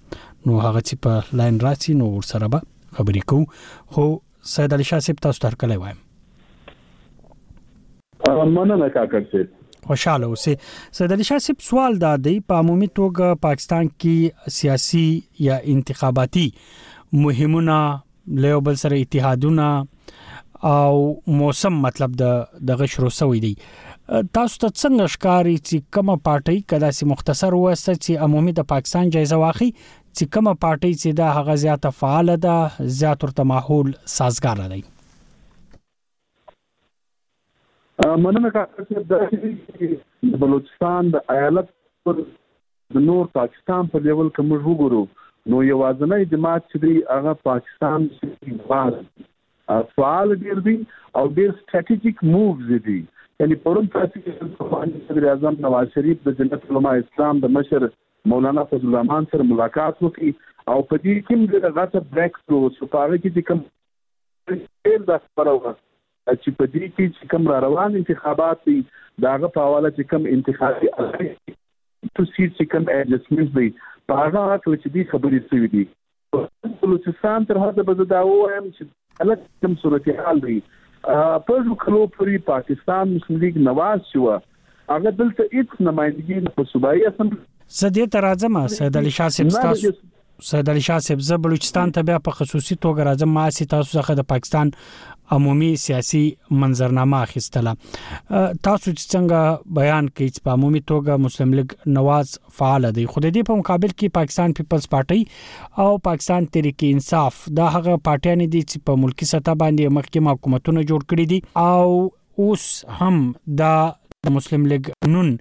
نو هغه چې په لاین راسي نو ور سره به خبرې کو خو سید علي شاه سیب تاسو تر کله وایم مننه کاکړ سید خوشاله اوسې سید علي شاه سیب سوال دا دی په عمومي توګه پاکستان کې سیاسي یا انتخاباتي مهمونه له یو بل سره اتحادونه او موسم مطلب د دغه شروع سوی دی تاسو ته څنګه ښکاری چې کومه پارټي کدا سي مختصر وسه چې عمومي د پاکستان جایزه واخی چې کومه پارټي چې دا هغه زیاته فعال ده زیات ورته ماحول سازګار دی مننه ډاکټر صاحب دا چې د بلوچستان د ایالت پر د نور پاکستان په لیول که موږ وګورو نو یوازنی جماعت چې دی هغه پاکستان استقبال فعال ډیر دی او ډیر سټراټیجیک مووز دي یعنی پرون تاسو صدر اعظم نواز شریف د جمعیت علما اسلام د مشر مولانا فضل الرحمن سره ملاقات وکړي او په دې کې د غټه بریک ثرو سپاره کې کوم ډېر دا خبره وه چې په دې کې چې کوم را روان انتخابات دي د هغه په حواله چې کوم انتخابي تو سیټ چې کوم ایډجسټمنټ دی په هغه حق چې دي خبرې سوي دي بلوچستان تر حد به زه دا وایم چې هلک کوم صورتحال دی په کلو پورې پاکستان مسلم لیګ نواز شوه هغه دلته هیڅ نمایندګي نه په صوبایي اسمبلۍ زه دې ته راځم سید علي شاه صاحب تاسو سید علي شاه صاحب زه بلوچستان ته بیا په خصوصي توګه راځم ما سي تاسو څخه د پاکستان عمومي سیاسي منظرنامه اخیستله تاسو چې څنګه بیان کوي چې په عمومي توګه مسلم لیگ نواز فعال دی خو د دې په مقابل کې پاکستان پیپلز پارټي او پاکستان تحریک انصاف دا هغه پارټیان دي چې په ملکی سطح باندې مخکې حکومتونه جوړ کړی دي او اوس هم دا د مسلم لیګ نون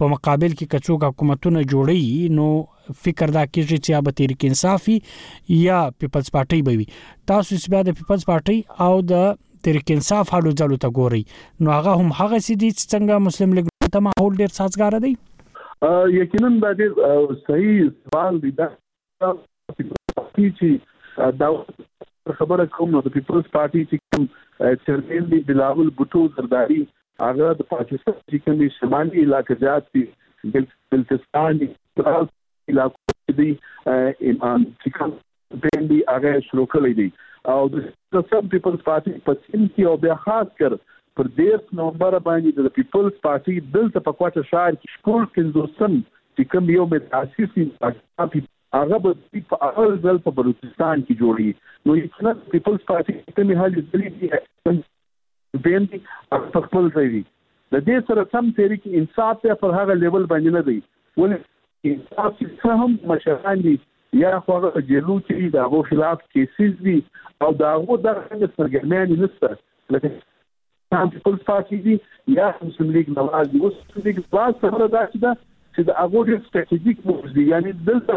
په مقابل کې کڅوګ حکومتونه جوړي نو فکر دا کیږي چې یا به تحریک انصافي یا پیپلز پارټي به وي تاسو چې بیا د پیپلز پارټي او د تحریک انصاف هلو ځلو ته ګوري نو هغه هم هغه سي دي چې څنګه مسلم لیګ ته ماحول ډیر سازګار دی یقینا دا ډیر صحیح سوال دی دا پارټي چې دا خبره کوم نو د پیپلز پارټي چې کوم چیرمن دی بلاول بوټو زرداری هغه د پاکستان چې کوم شمالي علاقې جات دي بلتستان دي علاقو دي امام چې کوم بین دی هغه شروع کړی دی او د سم پیپلز پارټي په سیم کې او بیا خاص کر پر 13 نومبر باندې د پیپلز پارټي دلته په کوټه شهر کې شپږ پنځوسم چې کوم یو به تاسیس وي پاکستان پیپلز هغه به دوی په اول ځل په بلوچستان کې جوړي نو یقینا د پیپلز پارټي چې کومې هلې ځلې دي کمپین دی هغه په خپل ځای دی د دې سره سم تحریک انصاف بیا پر هغه لیول باندې نه دی ولې انصاف چې څه هم مشران دي یا خو هغه په جیلو کې دي د هغو خلاف کیسیز دي او د هغو دغه څرګرمیانې نشته لکه هم پیپلز پارټي دي یا مسلم لیګ نواز دي اوس مسلم لیګ نواز خبره دا چې ده چې د هغو ډېر ستراتیژیک موز دي یعنی دلته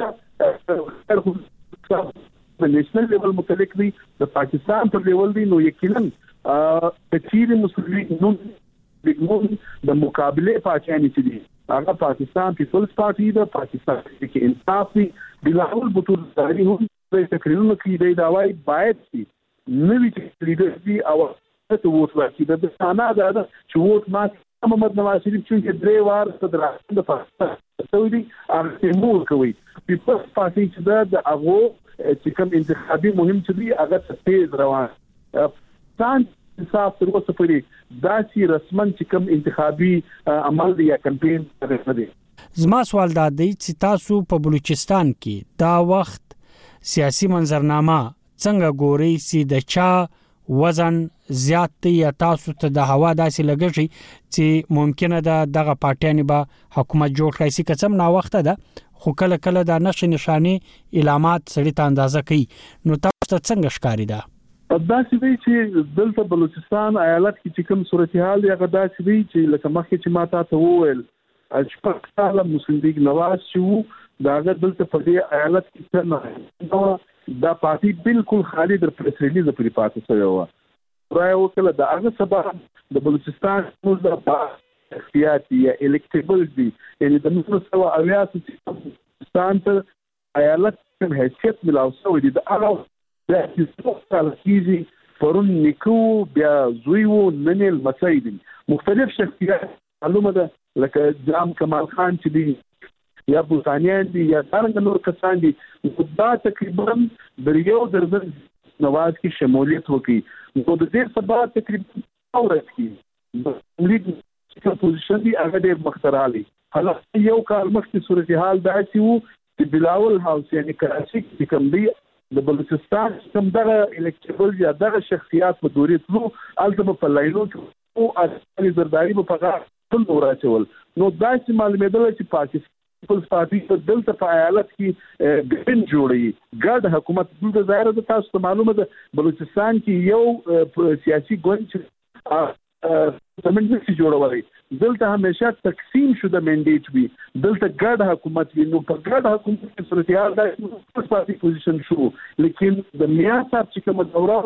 د نېشنل لیول متعلق دی د پاکستان پر لیول دی نو یقینا کچیر مسلم لیګ نوم لیګمون د مقابله پاچانی چې دي هغه پاکستان پیپلز پارټي ده پاکستان کې انصاف دی بلاول بوتو زاری هم د تقریرونو کې دی دا وایي باید چې نوي کاندیدان دي او هغه ته ووټ ورکړي. د ده معنا دا ده چې ووټ ما ته نه، محمد نواز شریف چونکې درې واره صدراعظم د پاکستان شوی دی، هغه ته یې مه ورکوئ. پیپلز پارټۍ چې ده، د هغو چې کوم انتخابي مهم چې دی، هغه ته تېز روان دی. پاکستان تحریک انصاف تر اوسه پورې داسې رسماً چې کوم انتخابي عمل دی یا کمپېن، هغه نه دی. زما سوال دا دی چې تاسو په بلوچستان کې دا وخت سیاسي منظرنامه څنګه ګوري سي د چا وزن زیات دی یا تاسو ته د هوا داسې لګږي چې ممکنه ده دغه پارټیانی به حکومت جوړ کړي سي کڅم نا وخت ده خو کله کله د نشه نشانه علامات سړی ته اندازه کوي نو تاسو ته څنګه ښکاری ده دا چې دی چې دلته بلوچستان ایالت کې چې کوم صورتحال دی هغه دا چې دی چې لکه مخکې چې ما تاسو وویل شپږ کاله مسلم لیګ نواز چې وو د هغه دلته په دې ایالت کې څه نه وه دا پارټي بالکل خالي در پریس ریلیزه پورې پاتې شوې وه رایه وکړه د هغه سبب د بلوچستان زموږ د شخصیات دي یا الیکټیبل دي یعنې د نولس سوه اویا څخه بلوچستان ته ایالت کوم حیثیت ملاو شوی دی د هغه بیا چې څو کاله کېږي پرون نیکه وو بیا زوی وو نن یې لمسی دی مختلف شخصیات معلومه ده لکه جام کمال خان چې دی یا بوتانیان دي یا دارنګه نور کسان دي نو دا تقریبا د یو درزن نواز کې شمولیت وکړي نو د دې سبا تقریبا په ورځ کی د لید چی څه پوزیشن دی هغه ډیر مخته راغلی حالانکه یو کال مخکی صورتحال داسی وو چی بلاول هاوس یعنی کراچی کی چی کوم دی د بلوچستان چی کوم دغه الیکټیبل یا دغه شخصیات په دوری تلو هلته به په لاینو کی وو او علی زرداری به په غاړه پل وراچول نو داسی معلومیدله چی پاکستان پیپلز پارټي په دلته په ایالت کې ګډن جوړي ګډ حکومت دلته ظاهر ده تاسو ته معلومه ده بلوچستان کې یو سیاسي ګوند چې زمونږ نشي جوړولای دلته همیشه تقسیم شو د منډیټ وي دلته ګډ حکومت وي نو په ګډ حکومت کې صورتحال دا پاتې پوزیشن شو لیکن د میا صاحب چې کوم دوره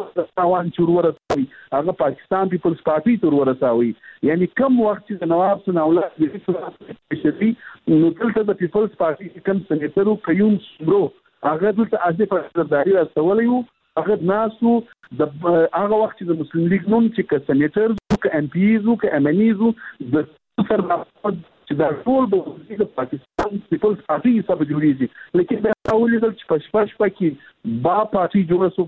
روان چې ورسوي هغه پاکستان پیپلز پارټي تر ورساوي یعنی کم وخت چې نواب سنا الله شریف شوی نو دلته د پیپلز پارټي کم سنیټر او قیوم سمرو هغه دلته اځه په سرداري راستولی وو هغه ناسو د هغه وخت چې د مسلم لیګ نوم چې ک سنیټر او ک ایم پی ایز او ک ایم ان ایز د سر چې دا ټول د پاکستان پیپلز پارټي حساب جوړیږي لیکن دا ولې چې پښپښ پکې با پارټي جوړه سو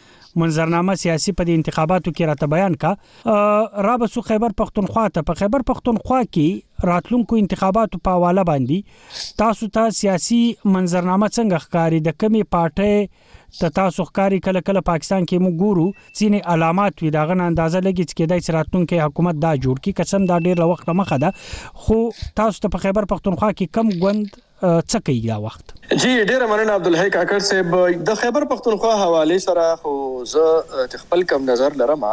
منظرنامه سیاسي په دې انتخاباتو کې راته بیان کا را به سو خیبر پښتونخوا ته په خیبر پښتونخوا کې راتلونکو انتخاباتو په حواله باندې تاسو ته تا سیاسي منظرنامه څنګه ښکاری د کمی پارټي ته تاسو ښکاری کله کله پاکستان کې موږ ګورو ځینې علامات وي داغه اندازه لګی چې کېدای چې راتلونکي حکومت دا جوړ کی قسم دا ډیر وخت مخه ده خو تاسو ته په خیبر پښتونخوا کې کم ګوند څه کوي دا وخت. جی ډیره مننه عبدالحی کاکړ صیب د خیبر پښتونخوا حوالې سره خو زه چې خپل کوم نظر لرم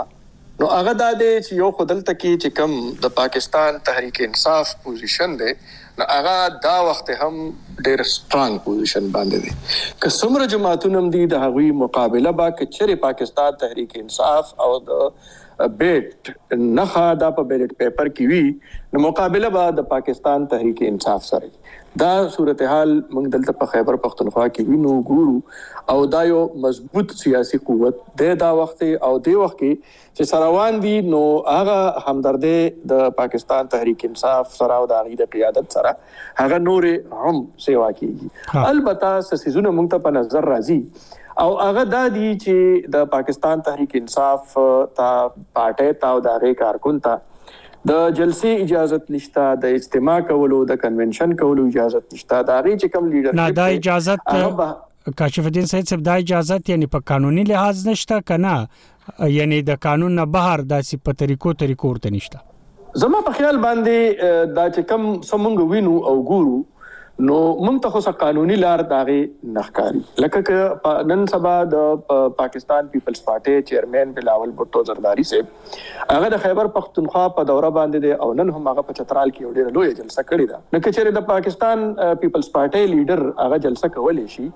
نو هغه دا دی چې یو خو دلته کې چې کوم د پاکستان تحریک انصاف پوزیشن دی نو هغه دا وخت هم ډیر سټرانګ پوزیشن باندې دی که څومره جماعتونه هم دي د هغوی مقابله به که چیرې پاکستان تحریک انصاف او د بیلټ نښه دا په بیلټ پیپر کې وي نو مقابله به د پاکستان تحریک انصاف سره وي دا صورتحال موږ دلته په خیبر پښتونخوا کې وینو ګورو او دا یو مضبوط سیاسي قوت دی دا وخت او دی وخت کې چې سروان دي نو هغه همدردې د پاکستان تحریک انصاف سره او د هغې د قیادت سره هغه نور هم سیوا کیږي البته سسیزونه مونږ ته په نظر راځي او هغه دا دي چې د پاکستان تحریک انصاف ته پارټي ته او دغه کارکون ته د جلسې اجازه نشته د اجتماع کولو د کنونشن کولو اجازه نشته دا غي چې کوم لیډر نه دا اجازه کاشف الدین سید صاحب دا اجازه یعنی په قانوني لحاظ نشته کنه یعنی د قانون نه بهر داسې په طریقو طریقو ورته نشته زما په خیال باندې دا چې کم سمونګ وینو او ګورو نو مونږ ته خو قانوني لار داغه نخکاری لکه نن سبا د پاکستان پیپلز پارټي چیرمن بلاول بوټو زرداری صاحب هغه د خیبر پښتونخوا په دوره باندې دی او نن هم هغه په چترال کې یو ډیره لویه جلسه کړې ده نو که چیرې د پاکستان پیپلز پارټۍ لیډر هغه جلسه کولی شي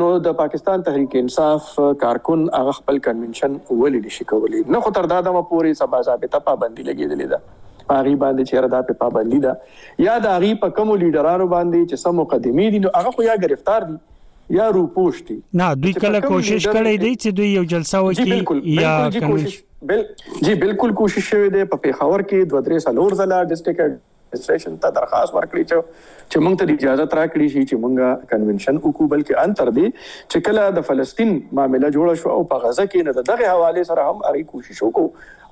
نو د پاکستان تحریک انصاف کارکن هغه خپل کنونشن ولې نشي کولی نه خو تر دا دمه پورې سبا ضابطه پابندي لګېدلې ده هغه باندې چیرې دا په پابندي ده یا د هغه په کوم لیډرانو باندې چې سم مقدمه دي نو هغه خو یا گرفتار دي یا روپوش دي نه دوی کله کوشش کړی دی چې دوی یو جلسه وکړي یا کوشش بل جی بالکل کوشش شوی دی په پیښور کې دوه درې سلور زله ډیسټریکټ اډمنستریشن ته درخواست ورکړی چې موږ ته اجازه راکړي شي چې موږ کنونشن وکړو بلکې ان تر دې چې کله د فلسطین معاملې جوړه شو او په غزه کې نه دغه حواله سره هم اړي کوشش وکړو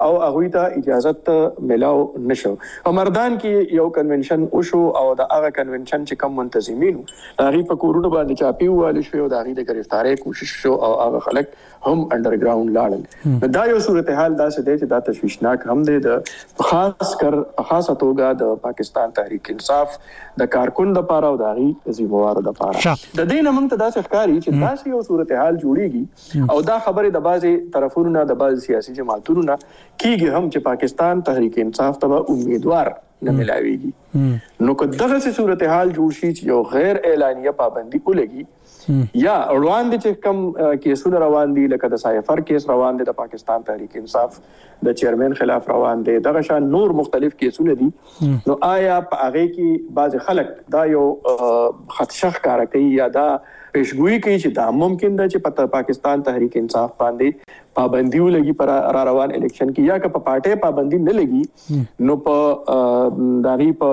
او هغوی ته اجازت ملاو نه شو. په مردان کې یو کنوینشن وشو او د هغه کنوینشن چې کوم منتظمین وو د هغوی په کورونو باندې چاپې ووهل شوې او د هغوی د ګرفتارۍ کوشش وشو او هغه خلک هم انډرګراونډ لاړل. نو دا یو صورتحال داسې دی چې دا تشویشناک هم دی د په خاص کر په خاصه توګه د پاکستان تحریک انصاف د کارکن لپاره او د هغوی ذمه وارو لپاره. د دې نه موږ ته داسې ښکاري چې داسې یو صورتحال جوړیږي او دا خبرې د بعضې طرفونو نه د بعضې سیاسي جماعتونو نه کیږي هم چې پاکستان تحریک انصاف ته به امیدوار نه ملاویږي نو که دغه سي صورتحال جوړ شي چې یو غیر اعلانیه پابندي ولګي یا روان دي چې کم کیسونه روان دي لکه د سایفر کیس روان دي د پاکستان تحریک انصاف د چیرمن خلاف روان دي دغه شان نور مختلف کیسونه دي نو آیا په هغه کې بعض خلک دا یو خدشه ښکاره کوي یا دا پیشګویي کوي چې دا ممکن ده چې په پاکستان تحریک انصاف باندې پابندي ولګي پر را روان الیکشن کې یا که په پارټي پابندي نه لګي نو په داغي په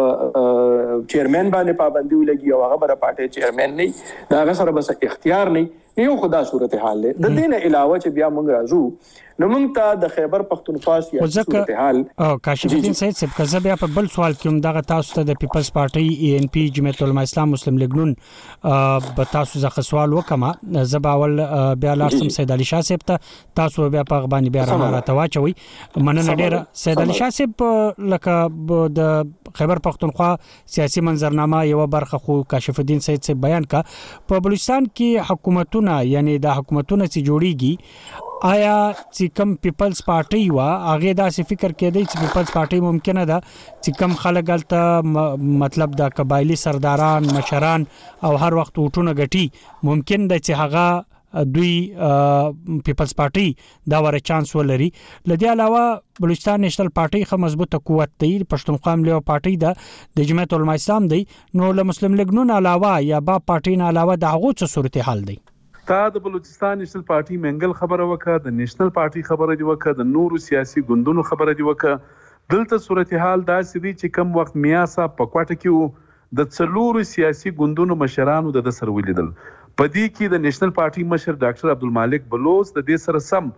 چیرمن باندې پابندي ولګي او هغه بر پارټي چیرمن نه دا غسر بس اختیار نه یو خدا صورتحال ده د دې نه علاوه چې بیا موږ راځو نو موږ ته د خیبر پښتونخوا سیاسي صورتحال کاشف الدین سید صاحب که زه بیا په بل سوال کې هم دغه تاسو ته د پیپلز پارټي ای ان پی جمعیت العلماء اسلام مسلم لیګ نون به تاسو ځخه سوال وکم زه به اول بیا لارسم سید علي شاه صاحب ته تاسو بیا په غبانی بیا رانه راته واچوي مننه ډیره سید علي شاه صاحب لکه د خیبر پښتونخوا سیاسی منظرنامه یوه برخه خو کاشف الدین سید صاحب بیان کا په بلوچستان کې حکومتونه یعنی دا حکومتونه چې جوړیږي آیا چې کم پیپلز پارټي وا هغه داسې فکر کېدی چې پیپلز پارټي ممکنه ده چې کم خلک الته مطلب د قبایلی سرداران مشران او هر وخت وټونه غټي ممکن ده چې هغه دوی پیپلز پارټي دا وره چانس ولري لدی علاوه بلوچستان نېشنل پارټي خه مضبوطه قوت دی پښتونخوا ملي پارټي ده د جماعت علماء اسلام دی نو له مسلم لیګ نون علاوه یا با پارټي نه علاوه د هغو څه صورتحال دی تا د بلوچستان نېشنل پارټي منګل خبره وکړه د نېشنل پارټي خبره دی وکړه د نورو سیاسي ګوندونو خبره دی وکړه دلته صورتحال داسې دی چې کم وخت میا صاحب په کوټه کې وو د څلورو سیاسي ګوندونو مشرانو د ده سره ولیدل. په دې کې د نېشنل پارټۍ مشر ډاکټر عبدالمالک بلوڅ، د دې سره سم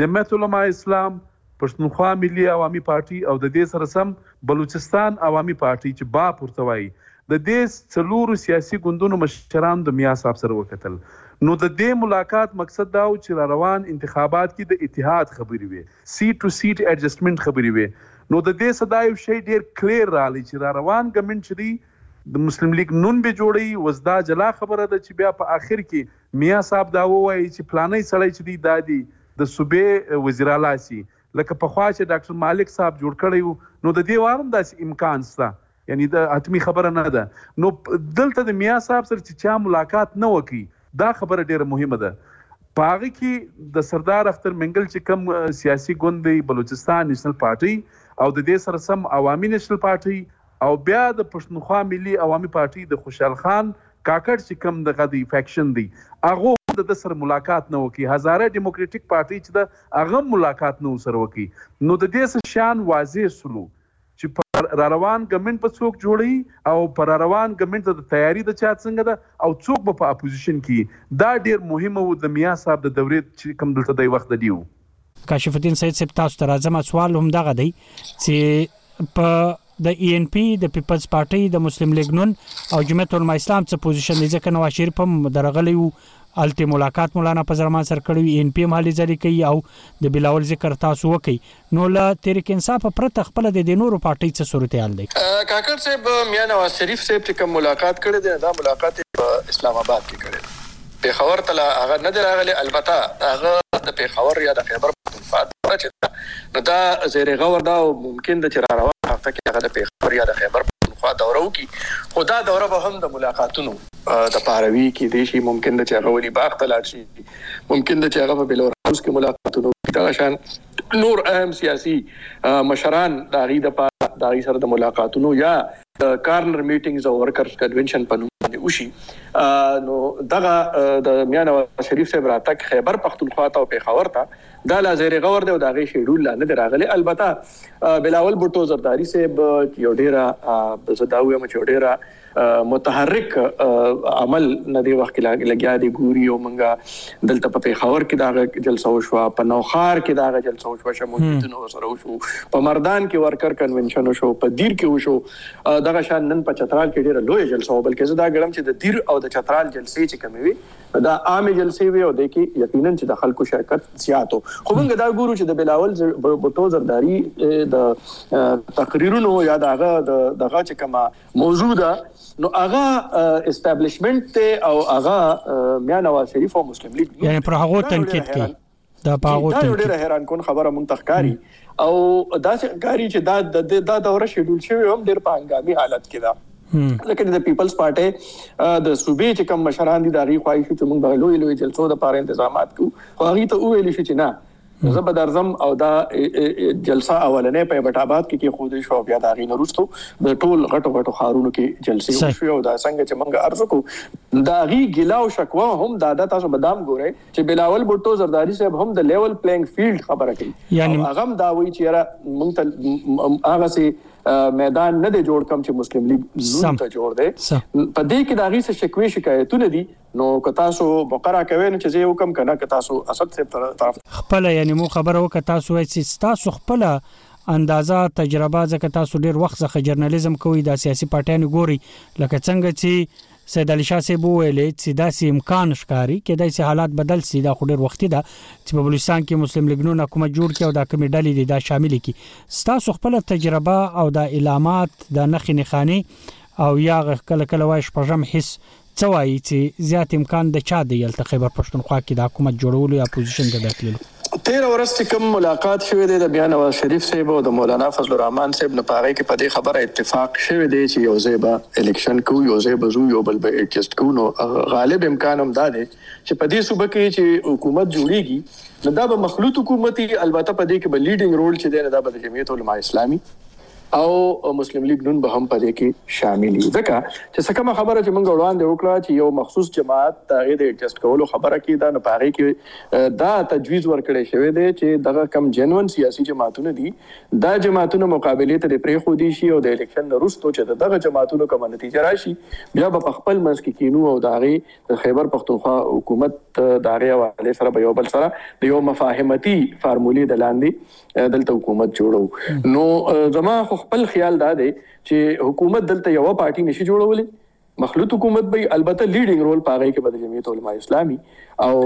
جمعیت علماء اسلام، پښتونخوا ملي عوامي پارټۍ او د دې سره سم بلوچستان عوامي پارټۍ چې باپ ورته وايي، د دې څلورو سیاسي ګوندونو مشرانو د میا صاحب سره وکتل. نو د دې ملاقات مقصد دا و چې راروان انتخابات کې د اتحاد خبرې وې. سیټ ټو سیټ ایډجسټمنټ خبرې وې نو د دې څخه دا یو شی ډیر کلیر راغلی چې را روان ګمنټ چې دی د مسلم لیګ نون به جوړوي اوس دا جلا خبره ده چې بیا په اخر کې میا صاحب دا ووایي چې پلانی سړی چې دی دا دی د صوبې وزیراعلی شي لکه پخوا چې ډاکټر مالک صاحب جوړ کړی وو نو د دې وار هم داسې امکان شته یعنی دا حتمی خبره نه ده نو دلته د میا صاحب سره چې چا ملاقات نه وکړي دا خبره ډیره مهمه ده په هغه کې د سردار اختر منګل چې کم سیاسي ګوند دی بلوچستان نېشنل پارټۍ او د دې سره سم عوامي نېشنل پارټۍ او بیا د پښتونخوا ملي عوامي پارټۍ د خوشحال خان کاکړ چې کم دغه دی فیکشن دی هغه هم د ده سره ملاقات نه وکړي هزاره ډیموکرېټیک پارټۍ چې ده هغه هم ملاقات نه ورسره وکړي نو د دې څه شیان واضح سولو چې په راروان ګمنټ به څوک جوړوي او په راروان ګمنټ ته د تیاري د چا څنګه ده او څوک به په اپوزیشن کې وي دا ډیر مهمه وو د میا صاحب د دورې چې کوم دلته دی وخت د ډیو. کاشف الدین سید صاحب تاسو ته راځم سوال هم دغه دی چې په د ای ان پی د پیپلز پارټي د مسلم لیګ نون او جمعیت علما اسلام څه پوزیشن دی ځکه نواز شریف هم درغلی وو الته ملاقات مولانا فضل الرحمن سره کړی وی ان پی هم هلې ځلې کوي او د بلاول ذکر تاسو وکي نو له تحریک انصاف پرته خپله د دې نورو پارټۍ څه صورتحال دی؟ کاکړ صاحب میا نواز شریف صاحب چې کوم ملاقات کړی دی نو دا ملاقات یې په اسلام اباد کې کړی دی پېښور ته لا هغه نه دی راغلی البته د هغه د پېښور یا د خیبر پښتونخوا دوره چې ده نو دا زیر غور ده او ممکن ده چې راروانه هفته کې هغه د پېښور یا د خیبر پښتونخوا دوره وکړي خو دا دوره به هم د ملاقاتونو د پاره وي کېدای شي ممکن ده چې هغه ولي باغ ته لاړ شي ممکن ده چې هغه په بلور هاوس کې ملاقاتونه وکړي دغه شان نور اهم سیاسي مشران د هغوی لپاره د هغوی سره د ملاقاتونو یا د کارنر میټینګز او ورکرز کنونشن په نوم باندې وشي نو دغه د میا نواز شریف صاحب راتګ خیبر پښتونخوا ته او پېښور ته دا لا زیر غور دی او د هغې شیډول لا نه دی راغلی البته بلاول بوټو زرداري صاحب یو ډېره زه دا ووایم چې یو ډېره متحرک عمل نه دی وخت کې لګیا دی ګوري او منګه دلته په پیښور کې دا جلسه وشو په نوخار کې دا جلسه وشو چې موجودونه وسره وشو په مردان کې ورکر کنونشن وشو په دیر کې وشو دغه شان نن په چترال کې ډیره لوی جلسه و بلکې زه دا ګړم چې د دیر او د چترال جلسې چې کومې وي دا عام جلسې وي او د کې یقینا چې د خلکو شرکت زیاتو خو موږ دا ګورو چې د بلاول بوټو زرداری د تقریرونو یا دغه دغه چې کومه موضوع ده نو هغه اسټابلیشمنت ته او هغه میا نواز شریف او مسلم لیگ یعنی پر هغه تنقید کوي دا په هغه تنقید ډیره حیران کون خبره مونږ تخکاری او دا کاری چې دا د دا دوره شیډول شوی هم ډیر په هنګامي حالت کې ده لکه د پیپلز پارټي د صوبې چې کوم مشران دي دا غي خواهش چې موږ به لوی لوی جلسو د پاره تنظیمات کوو خو هغه ته ویل شي چې نه نو زه به درځم او دا جلسه اولنې په ایبټ آباد کې کې خودې شو بیا دا غي نورستو د ټول غټو غټو خارونو کې جلسې وشو او دا څنګه چې موږ ارزو کو دا غي ګلا او شکوه هم دا د تاسو بدام ګوري چې بلاول بوټو زرداری صاحب هم د لیول پلینګ فیلډ خبره کوي یعنی هغه دا وایي چې را موږ ته هغه سي میدان نه دی جوړ کم چې مسلم لیگ زون ته جوړ دی په دې کې دا غي څه شکوي شکایتونه دي نو که تاسو موقع راکوی نو چه زه یی وکم کنه که تاسو اسد صیب تر طرف ته. خپله یعنی مو خبره وکړه تاسو وایې چی ستاسو خپله اندازه تجربه ځکه تاسو ډیر وخت ځخه جرنلیزم کوی دا سیاسی پارټیانی ګوری لکه څنګه چی سید علی شاه صیب وویل چی داسی امکان ښکاری کیدای سی حالات بدل سی دا خو ډیر وختی ده چی په بلوچستان کی مسلم لیګ نون حکومت جوړ کړی او دا کومی ډلی دی دا شاملی کی ستاسو خپله تجربه او دا علامات دا نښی نښانی او یاغ کله کله وایې شپږم حس څه وايي چې زيات امکان د چا د يلته خيبر پښتونخوا کې د حکومت جوړولو يا اپوزيشن ته دتللو؟ تېره ورځ چې کوم ملاقات شوی دی د ميا نواز شريف صيب او د مولانا فضل الرحمن صيب نو په هغې کې په دې خبره اتفاق شوی دی چې يو ځای به اليکشن کوو يو ځای به ځو يو بل به ايډجسټ کوو نو غالب امکان هم دا دی چې په دې صوبه کې چې حکومت جوړيږي نو دا به مخلوط حکومت وي البته په دې کې به ليډنګ رول چې دی نو دا به د جمعيت علماء اسلامي او مسلم لیګ نون به هم پدې کې شامل وي ځکه چې څه کومه خبره چې موږ وړاندې وکړه چې یو مخصوص جماعت د هغې د ایډجسټ کولو خبره کې دا نه پاره کې دا تجویز ورکړی شوی دی چې دغه کم جنون سیاسي جماعتونه دي دا جماعتونه مقابله ته پرې خو دي شي او د الیکشن وروسته چې دغه جماعتونو کومه نتیجه راشي بیا به خپل منځ کې کینو او دا غي د خیبر پختونخوا حکومت دا غي حواله سره به یو بل سره د یو مفاهمتي فارمولې د لاندې دلته حکومت جوړو نو زما خو خپل خیال دا دی چې حکومت دلته یو پارټي نشي جوړولې مخلوط حکومت به البته لیډینګ رول پاره کې بدل جمعیت علماء اسلامي او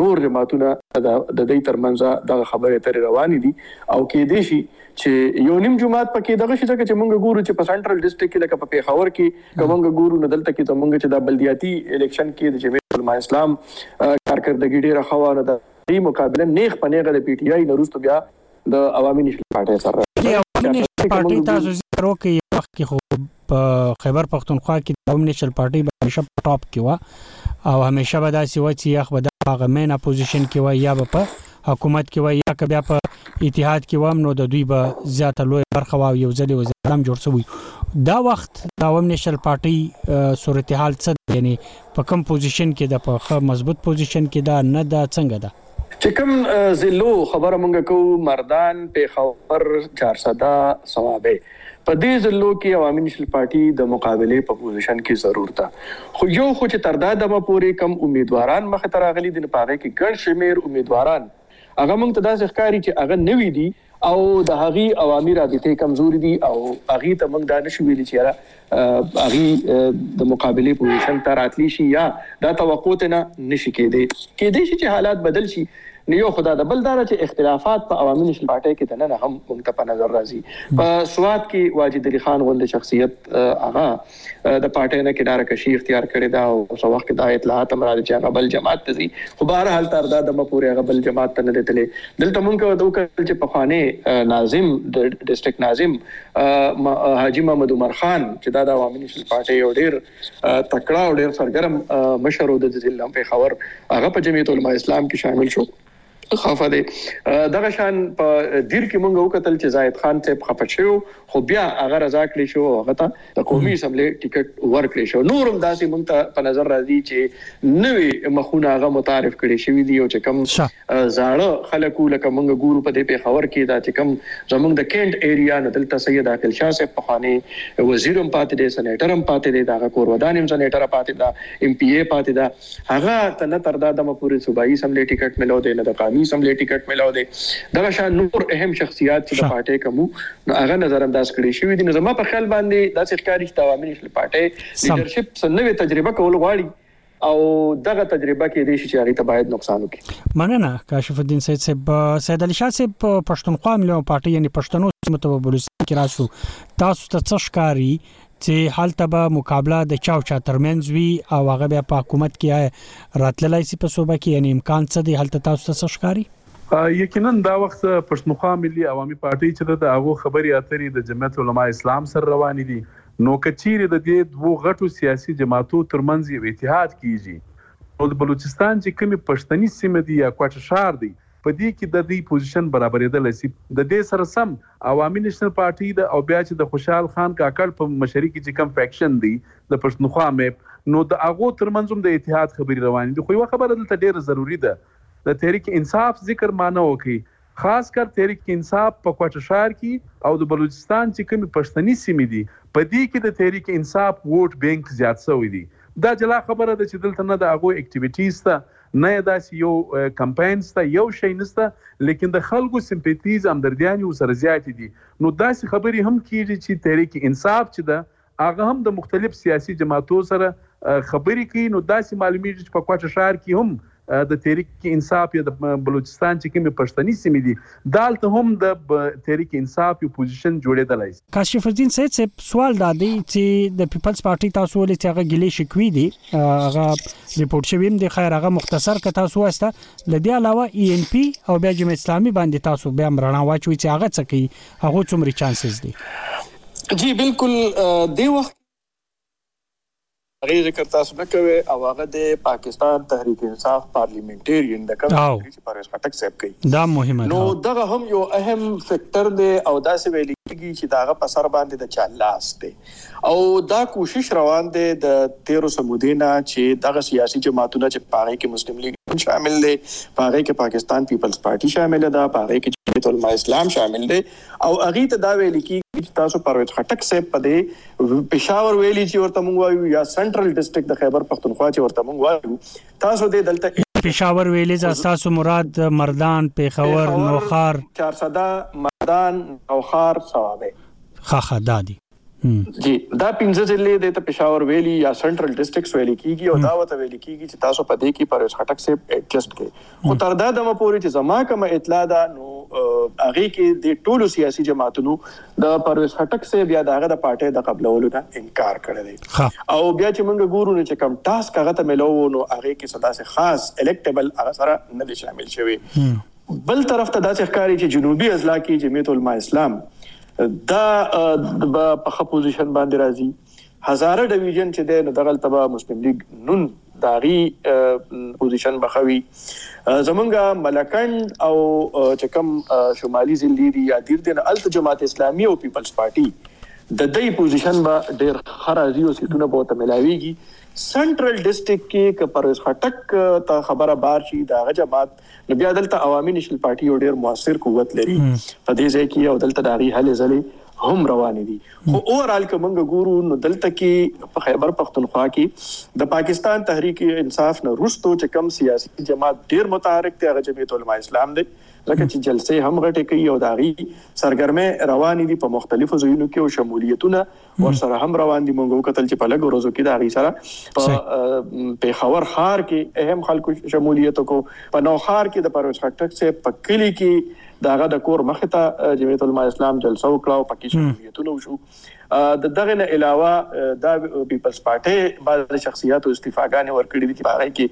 نور جماعتونه د دې ترمنځ د خبرې تر روان دي او کې دې شي چې یو نیم جماعت پکې دغه شي چې مونږ ګورو چې په سنټرل ډیسټریکټ کې لکه په پیښور کې کومګ ګورو نو دلته کې ته مونږ چې د بلدیاتي الیکشن کې د جمعیت علماء اسلام کارکردګي ډیره خوانه ده دې مقابله نېغ په نېغه د پي ټي آی نه وروسته بیا د عوامي نېشنل پارټۍ سره راځي. عوامي نېشنل پارټۍ تاسو ذکر وکړ یو وخت کې خو په خیبر پښتونخوا کې د عوامي نېشنل پارټۍ به همیشه په ټاپ کې وه او همیشه به داسې وه چې یخ به د هغه مین اپوزیشن کې وه یا به په حکومت کې وه یا که بیا په اتحاد کې وه نو د دوی به زیاته لویه برخه وه او یو ځل یې وزیراعظم جوړ شوی دا وخت د عوامي نېشنل پارټۍ صورتحال څه دی یعنې په کوم پوزیشن کې ده په ښه مضبوط پوزیشن کې ده نه ده څنګه ده. چې کوم ضلعو خبره مونږ کوو مردان پېښور چارسده صوابۍ په دې ضلعو کې عوامي نېشنل پارټي د مقابلې په پوزیشن کې ضرور ده خو یو خو چې تر دا دمه پورې کوم امیدواران مخې ته راغلي دي نو په هغه کې ګڼ شمېر امیدواران هغه مونږ ته داسې ښکاري چې هغه نوي دي او د هغی عوامی رابطی کمزوری دی او هغی ته موږ دا نشو ویلی چی یاره هغی د مقابلی پوزیشن ته راتلی شی یا دا توقع ترینه نشی کیدی. کیدای شی چی حالات بدل شی نو یو خو دا ده بل دا ده چی اختلافات په عوامی نشنل پارټی کی دننه هم موږ ته په نظر راځی په سوات کی واجد علی خان غوندی شخصیت هغه د پارټۍ نه کناره کشي اختیار کړې ده او څو وخت دا اطلاعات هم راځي چې هغه بل جماعت ته ځي خو بهر حال تر دا د مپوري هغه بل جماعت ته نه دتلې دلته مونږ د وکړ چې په خواني ناظم د ډیسټریکټ ناظم حاجی محمد عمر خان چې دا د عوامي نېشنل پارټۍ یو ډیر تکړه او ډیر سرګرم مشر و د ضلع په خبر هغه په جمعیت علماء اسلام کې شامل شو خفه دی دغه شان په دیر کې مونږ وکتل چې زاهد خان صاحب خفه شو خو بیا هغه رضا کړی شو هغه ته د قومي اسمبلی ټیکټ ورکړی شو نورم داسې مونږ ته په نظر راځي چې نوې مخونه هغه متعارف کړي شوی دی او چې کم زاړه خلکو لکه مونږ ګورو په دې په خبر کې دا چې کم زمونږ د کینټ ایریا نه دلته سید عاقل شاه صاحب په خاني وزیرم پاتې دی سنیټرم پاتې دی دا کور ودانم سنیټر پاتې دا ایم پی ای پاتې دا هغه ته نه تر دا دمه پورې صوبايي اسمبلۍ ټکټ ملاو دی نه د قامي اسمبلۍ ټکټ ملاو دی دغه شان نور اهم شخصیات چې د پارټۍ کومو نو هغه نظر انداز کړي شوی دي نو زما په خیال باندې داسې ښکاري چې د عوامي نېشنل پارټۍ لیډرشپ څه نوې تجربه کول غواړي او دغه تجربه کې دي چې هغه ته باید نقصان وکړي مننه کاشف الدین سید صاحب سید علي شاه صاحب پښتونخوا ملي پارټي یعنی پښتنو سیمه ته بلوچستان کې راشو تاسو ته څه ښکاری چې هلته به مقابله د چاو چا ترمنځ وي او هغه بیا په حکومت کې راتللای شي په صوبه کې یعنی امکان څه دی هلته تاسو ته څه ښکاری یقینا دا وخت پښتونخوا ملي عوامي پارټي چې د هغه خبري اترې د جمعیت علما اسلام سره روان دي نو کچيري د دې دوه غټو سیاسي جماعتو ترمنځ یو اتحاد کیږي نو د بلوچستان چې کومي پښتني سیمه دي یا کوټه شار دي په دې کې د دوی پوزیشن برابریدلی شي. د دې سره سم عوامي نېشنل پارټۍ ده او بیا چې د خوشحال خان کاکړ په مشري کې چې کوم فیکشن دی د پښتونخوا میپ نو د هغو تر منځ هم د اتحاد خبرې روانې دي خو یوه خبره دلته ډېره ضروري ده د تحریک انصاف ذکر ما نه وکړ خاص کر تحریک انصاف په کوټه ښار کې او د بلوچستان چې کومې پښتني سیمې دي په دې کې د تحریک انصاف ووټ بینک زیات شوی دی دا جلا خبره ده چې دلته نه د هغو اکټیویټي شته نه یې داسې یو کمپاین شته، یو شی نشته، لیکن د خلکو سمپتیز، همدردیانې، ورسره زیاتې دي، نو داسې خبرې هم کیږي چې تحریک انصاف چې ده هغه هم د مختلف سیاسي جماعتو سره خبرې کوي، نو داسې معلومیږي چې په کوټه ښار کې هم د تحریک انصاف یا د بلوچستان چې کومې پښتني سیمې دي دالته هم د تحریک انصاف یو پوزیشن جوړیدلای سي. کاشف الدین سید صاحب سوال دا دی چی د پیپلز پارټی تاسو ولی چی هغه ګیلی شکوی دی هغه ریپورټ شوی هم دی خیر هغه مختصر که تاسو وایسته له دی علاوه ای ان پی او بیا جمعیت اسلامی باندی تاسو بیا هم رڼا واچوی چی هغه څه کوی هغو څومری چانسز دی. جی بلکل دی وخت هغې ذکر تاسو نه کوئ او هغه دې پاکستان تحریک انصاف پارلیمنټیرین د کوم ځای چې پرویز خټک صاحب کوي دا مهمه ده نو دغه هم یو اهم فکټر دی او داسې ویل کیږي چې داغه په سر باندې د چا لاس دی او دا کوشش روان دی د تیرو سمودینا چې دغه سیاسي جماعتونه چې پاره کې مسلم لیګ شامل دی پاره کې پاکستان پیپلز پارټي شامل ده پاره کې جمعیت علماء اسلام شامل دی او هغوی ته دا ویل کیږي چې تاسو پرویز خټک صاحب په دې پېښور ویلي چې ورته موږ وایو یا سنټرل ډسټرکټ د خیبر پښتونخوا چې ورته موږ وایو تاسو دې دلته پېښور ویلي ځا تاسو مراد مردان پېښور نوخار چارسده مردان نوخار صوابه خخه دا دي. جی دا پنځه ضلع د ته پېښور ویلي یا سنټرل ډیسټریکټس ویلي کیږي او دا وته ویلي کیږي چې تاسو په دې کې پر خټک سه ایڈجسټ کې خو تر دا دمه پورې چې زما کوم اطلاع ده نو هغه کې د ټولو سیاسي جماعتونو د پرویز خټک سه بیا دغه د پارټي د قبلولو نه انکار کړی دی او بیا چې موږ ګورو نو چې کوم ټاسک هغه ته ملو نو هغه کې صدا سه خاص الیکټیبل هغه سره نه شامل شوی بل طرف ته داسې ښکاري چې جنوبي اضلاع کې جمعیت علما اسلام دا به په خپل پوزیشن باندې راځي هزاره ډیویژن چې د دغل تبا مسلم لیگ نون داغي پوزیشن بخوي زمونږه ملکند او چکم شمالي ضلع دي یا دیر دین الت جماعت اسلامي او پیپلز پارټي د دې پوزیشن به ډېر خرازي او سیټونه به ته ملاويږي سنټرل ډیسټریکټ کې ک پرویز خټک ته خبره بار شي دا غجه مات نو بیا دلته عوامي نشل پارټي یو ډیر موثر قوت لري په دې ځای کې او دلته د هغې هلې ځلې هم روان دي خو اورال که موږ ګورو نو دلته کې په خیبر پښتونخوا کې د پاکستان تحریک انصاف نه روستو چې کم سیاسي جماعت ډیر متحرک دی هغه جمعیت علما اسلام دی ځکه چې جلسې هم غټې کوي او داغي سرګرمه روان دي په مختلفو ځایونو کې او شمولیتونه ورسره هم روان دي موږ وکتل چې په لګ ورځو کې دا غي سره په پیښور خار کې اهم خلکو شمولیت کو په نو خار کې د پرویز خټک سه په کلی کې داغه د کور مخ ته جمعیت علماء اسلام جلسه وکړه او پکې شخصیتونه وشو د دغه نه علاوه د پیپلز پارټي بعض شخصیتو استعفاګانې ورکړې دي چې هغه کې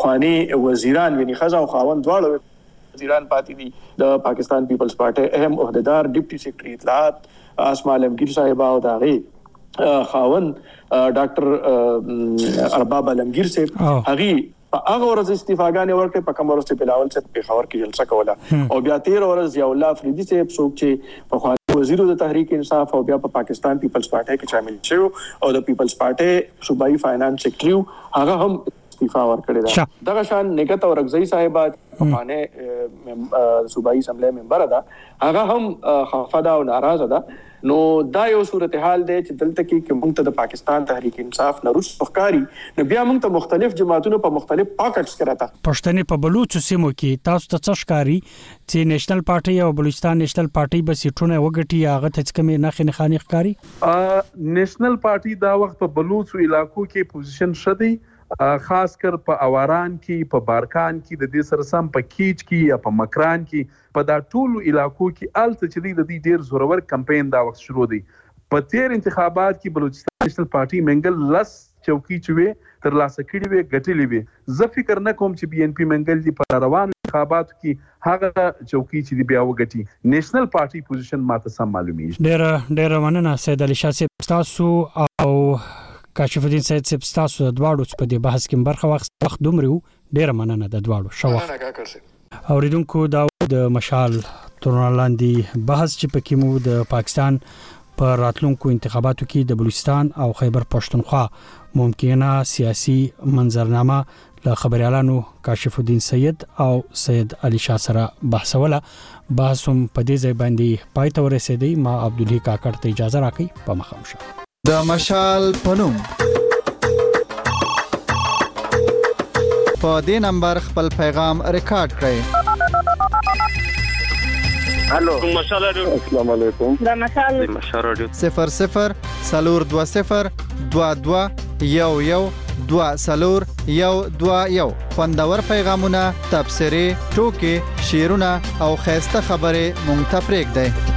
خواني وزیران یعنی خزا او خاوند دواړو وزیران پاتې دي. د پاکستان پیپلز پارټۍ اهم عهدهدار ډپټي سیکرټري اطلاعات اسما عالمګیر صاحبه او د هغې خاوند ډاکټر ارباب عالمګیر صاحب هغه په هغه ورځ استعفاګانې ورکړې په کوم ورځ چې بلاول صاحب په خبر کې جلسه کوله او بیا تیر ورځ ضیاء الله فریدي صاحب څوک چې په خواني وزیر د تحریک انصاف او بیا په پاکستان پیپلز پارټي کې شامل شو او د پیپلز پارټي صوبایي فاینانس سیکریټریو هغه هم استعفا ورکړې ده دغه شان نګت او رغزي صاحب پخوانه صوبایي اسمبلی ممبر ده هغه هم خفه ده او ناراضه ده نو دا یو صورتحال دی چې دلته کې کوم ته د پاکستان تحریک انصاف نه روس فخکاری نو بیا موږ ته مختلف جماعتونو په مختلف پاکټس کې راته پښتنې په بلوچ سیمو کې تاسو ته څه ښکاری چی نیشنل پارټی او بلوچستان نیشنل پارټی به سیټونه وګټی هغه ته څه کومی نښی نښانی ښکاری؟ ا نیشنل پارټی دا وخت په بلوڅو علاقو کی پوزیشن ښه دی خاص کر په اواران کی په بارکان کی ددی سره سم په کیچ کی یا په مکران کی په دا ټولو علاقو کی هلته چی دی ددی ډیر زورور کمپین دا وخت شروع دی په تیر انتخابات کی بلوچستان نیشنل پارټی مینګل لس چوکۍ چې وې تر لاسه کړي وې ګټلې وې زه فکر نه کوم چې بي اين پي منګل دي په راروانو انتخاباتو کې هغه چوکۍ چې دي بيا وګټي نيشنل پارټۍ پوزيشن ماته سم معلوميږي. ډیره ډیره مننه سید علی شاه صیب ستاسو او کاشف الدین سید صیب ستاسو د دواړو چې په دې بحث کې مو برخه واخیسته وخت دومره وو ډیره مننه د دواړو ښه وخت. مننه کاکړ صیب. اوریدونکو دا د مشال ترنا لاندې بحث چې پکې مو د پاکستان په راتلونکو انتخاباتو کې د بلوچستان او خیبر پښتونخوا ممکنه سیاسي منظرنامه له خبريالانو کاشف الدین سید او سید علي شاه سره بحثوله بحث هم په دې ځای باندې پای ته ورسېدی ما عبدالله کاکړ ته اجازه راکړي په مخه مشه د مشال په نوم په دې نمبر خپل پیغام ریکارډ کړئ الو مشال رادیو السلام علیکم د مشال مشال رادیو 00 سلور 20 22 یو یو دوا سلور یو دوا یو خوندور پیغامونه تبصره ټوکې شعرونه او خیسته خبره مونږ ته پرېږدئ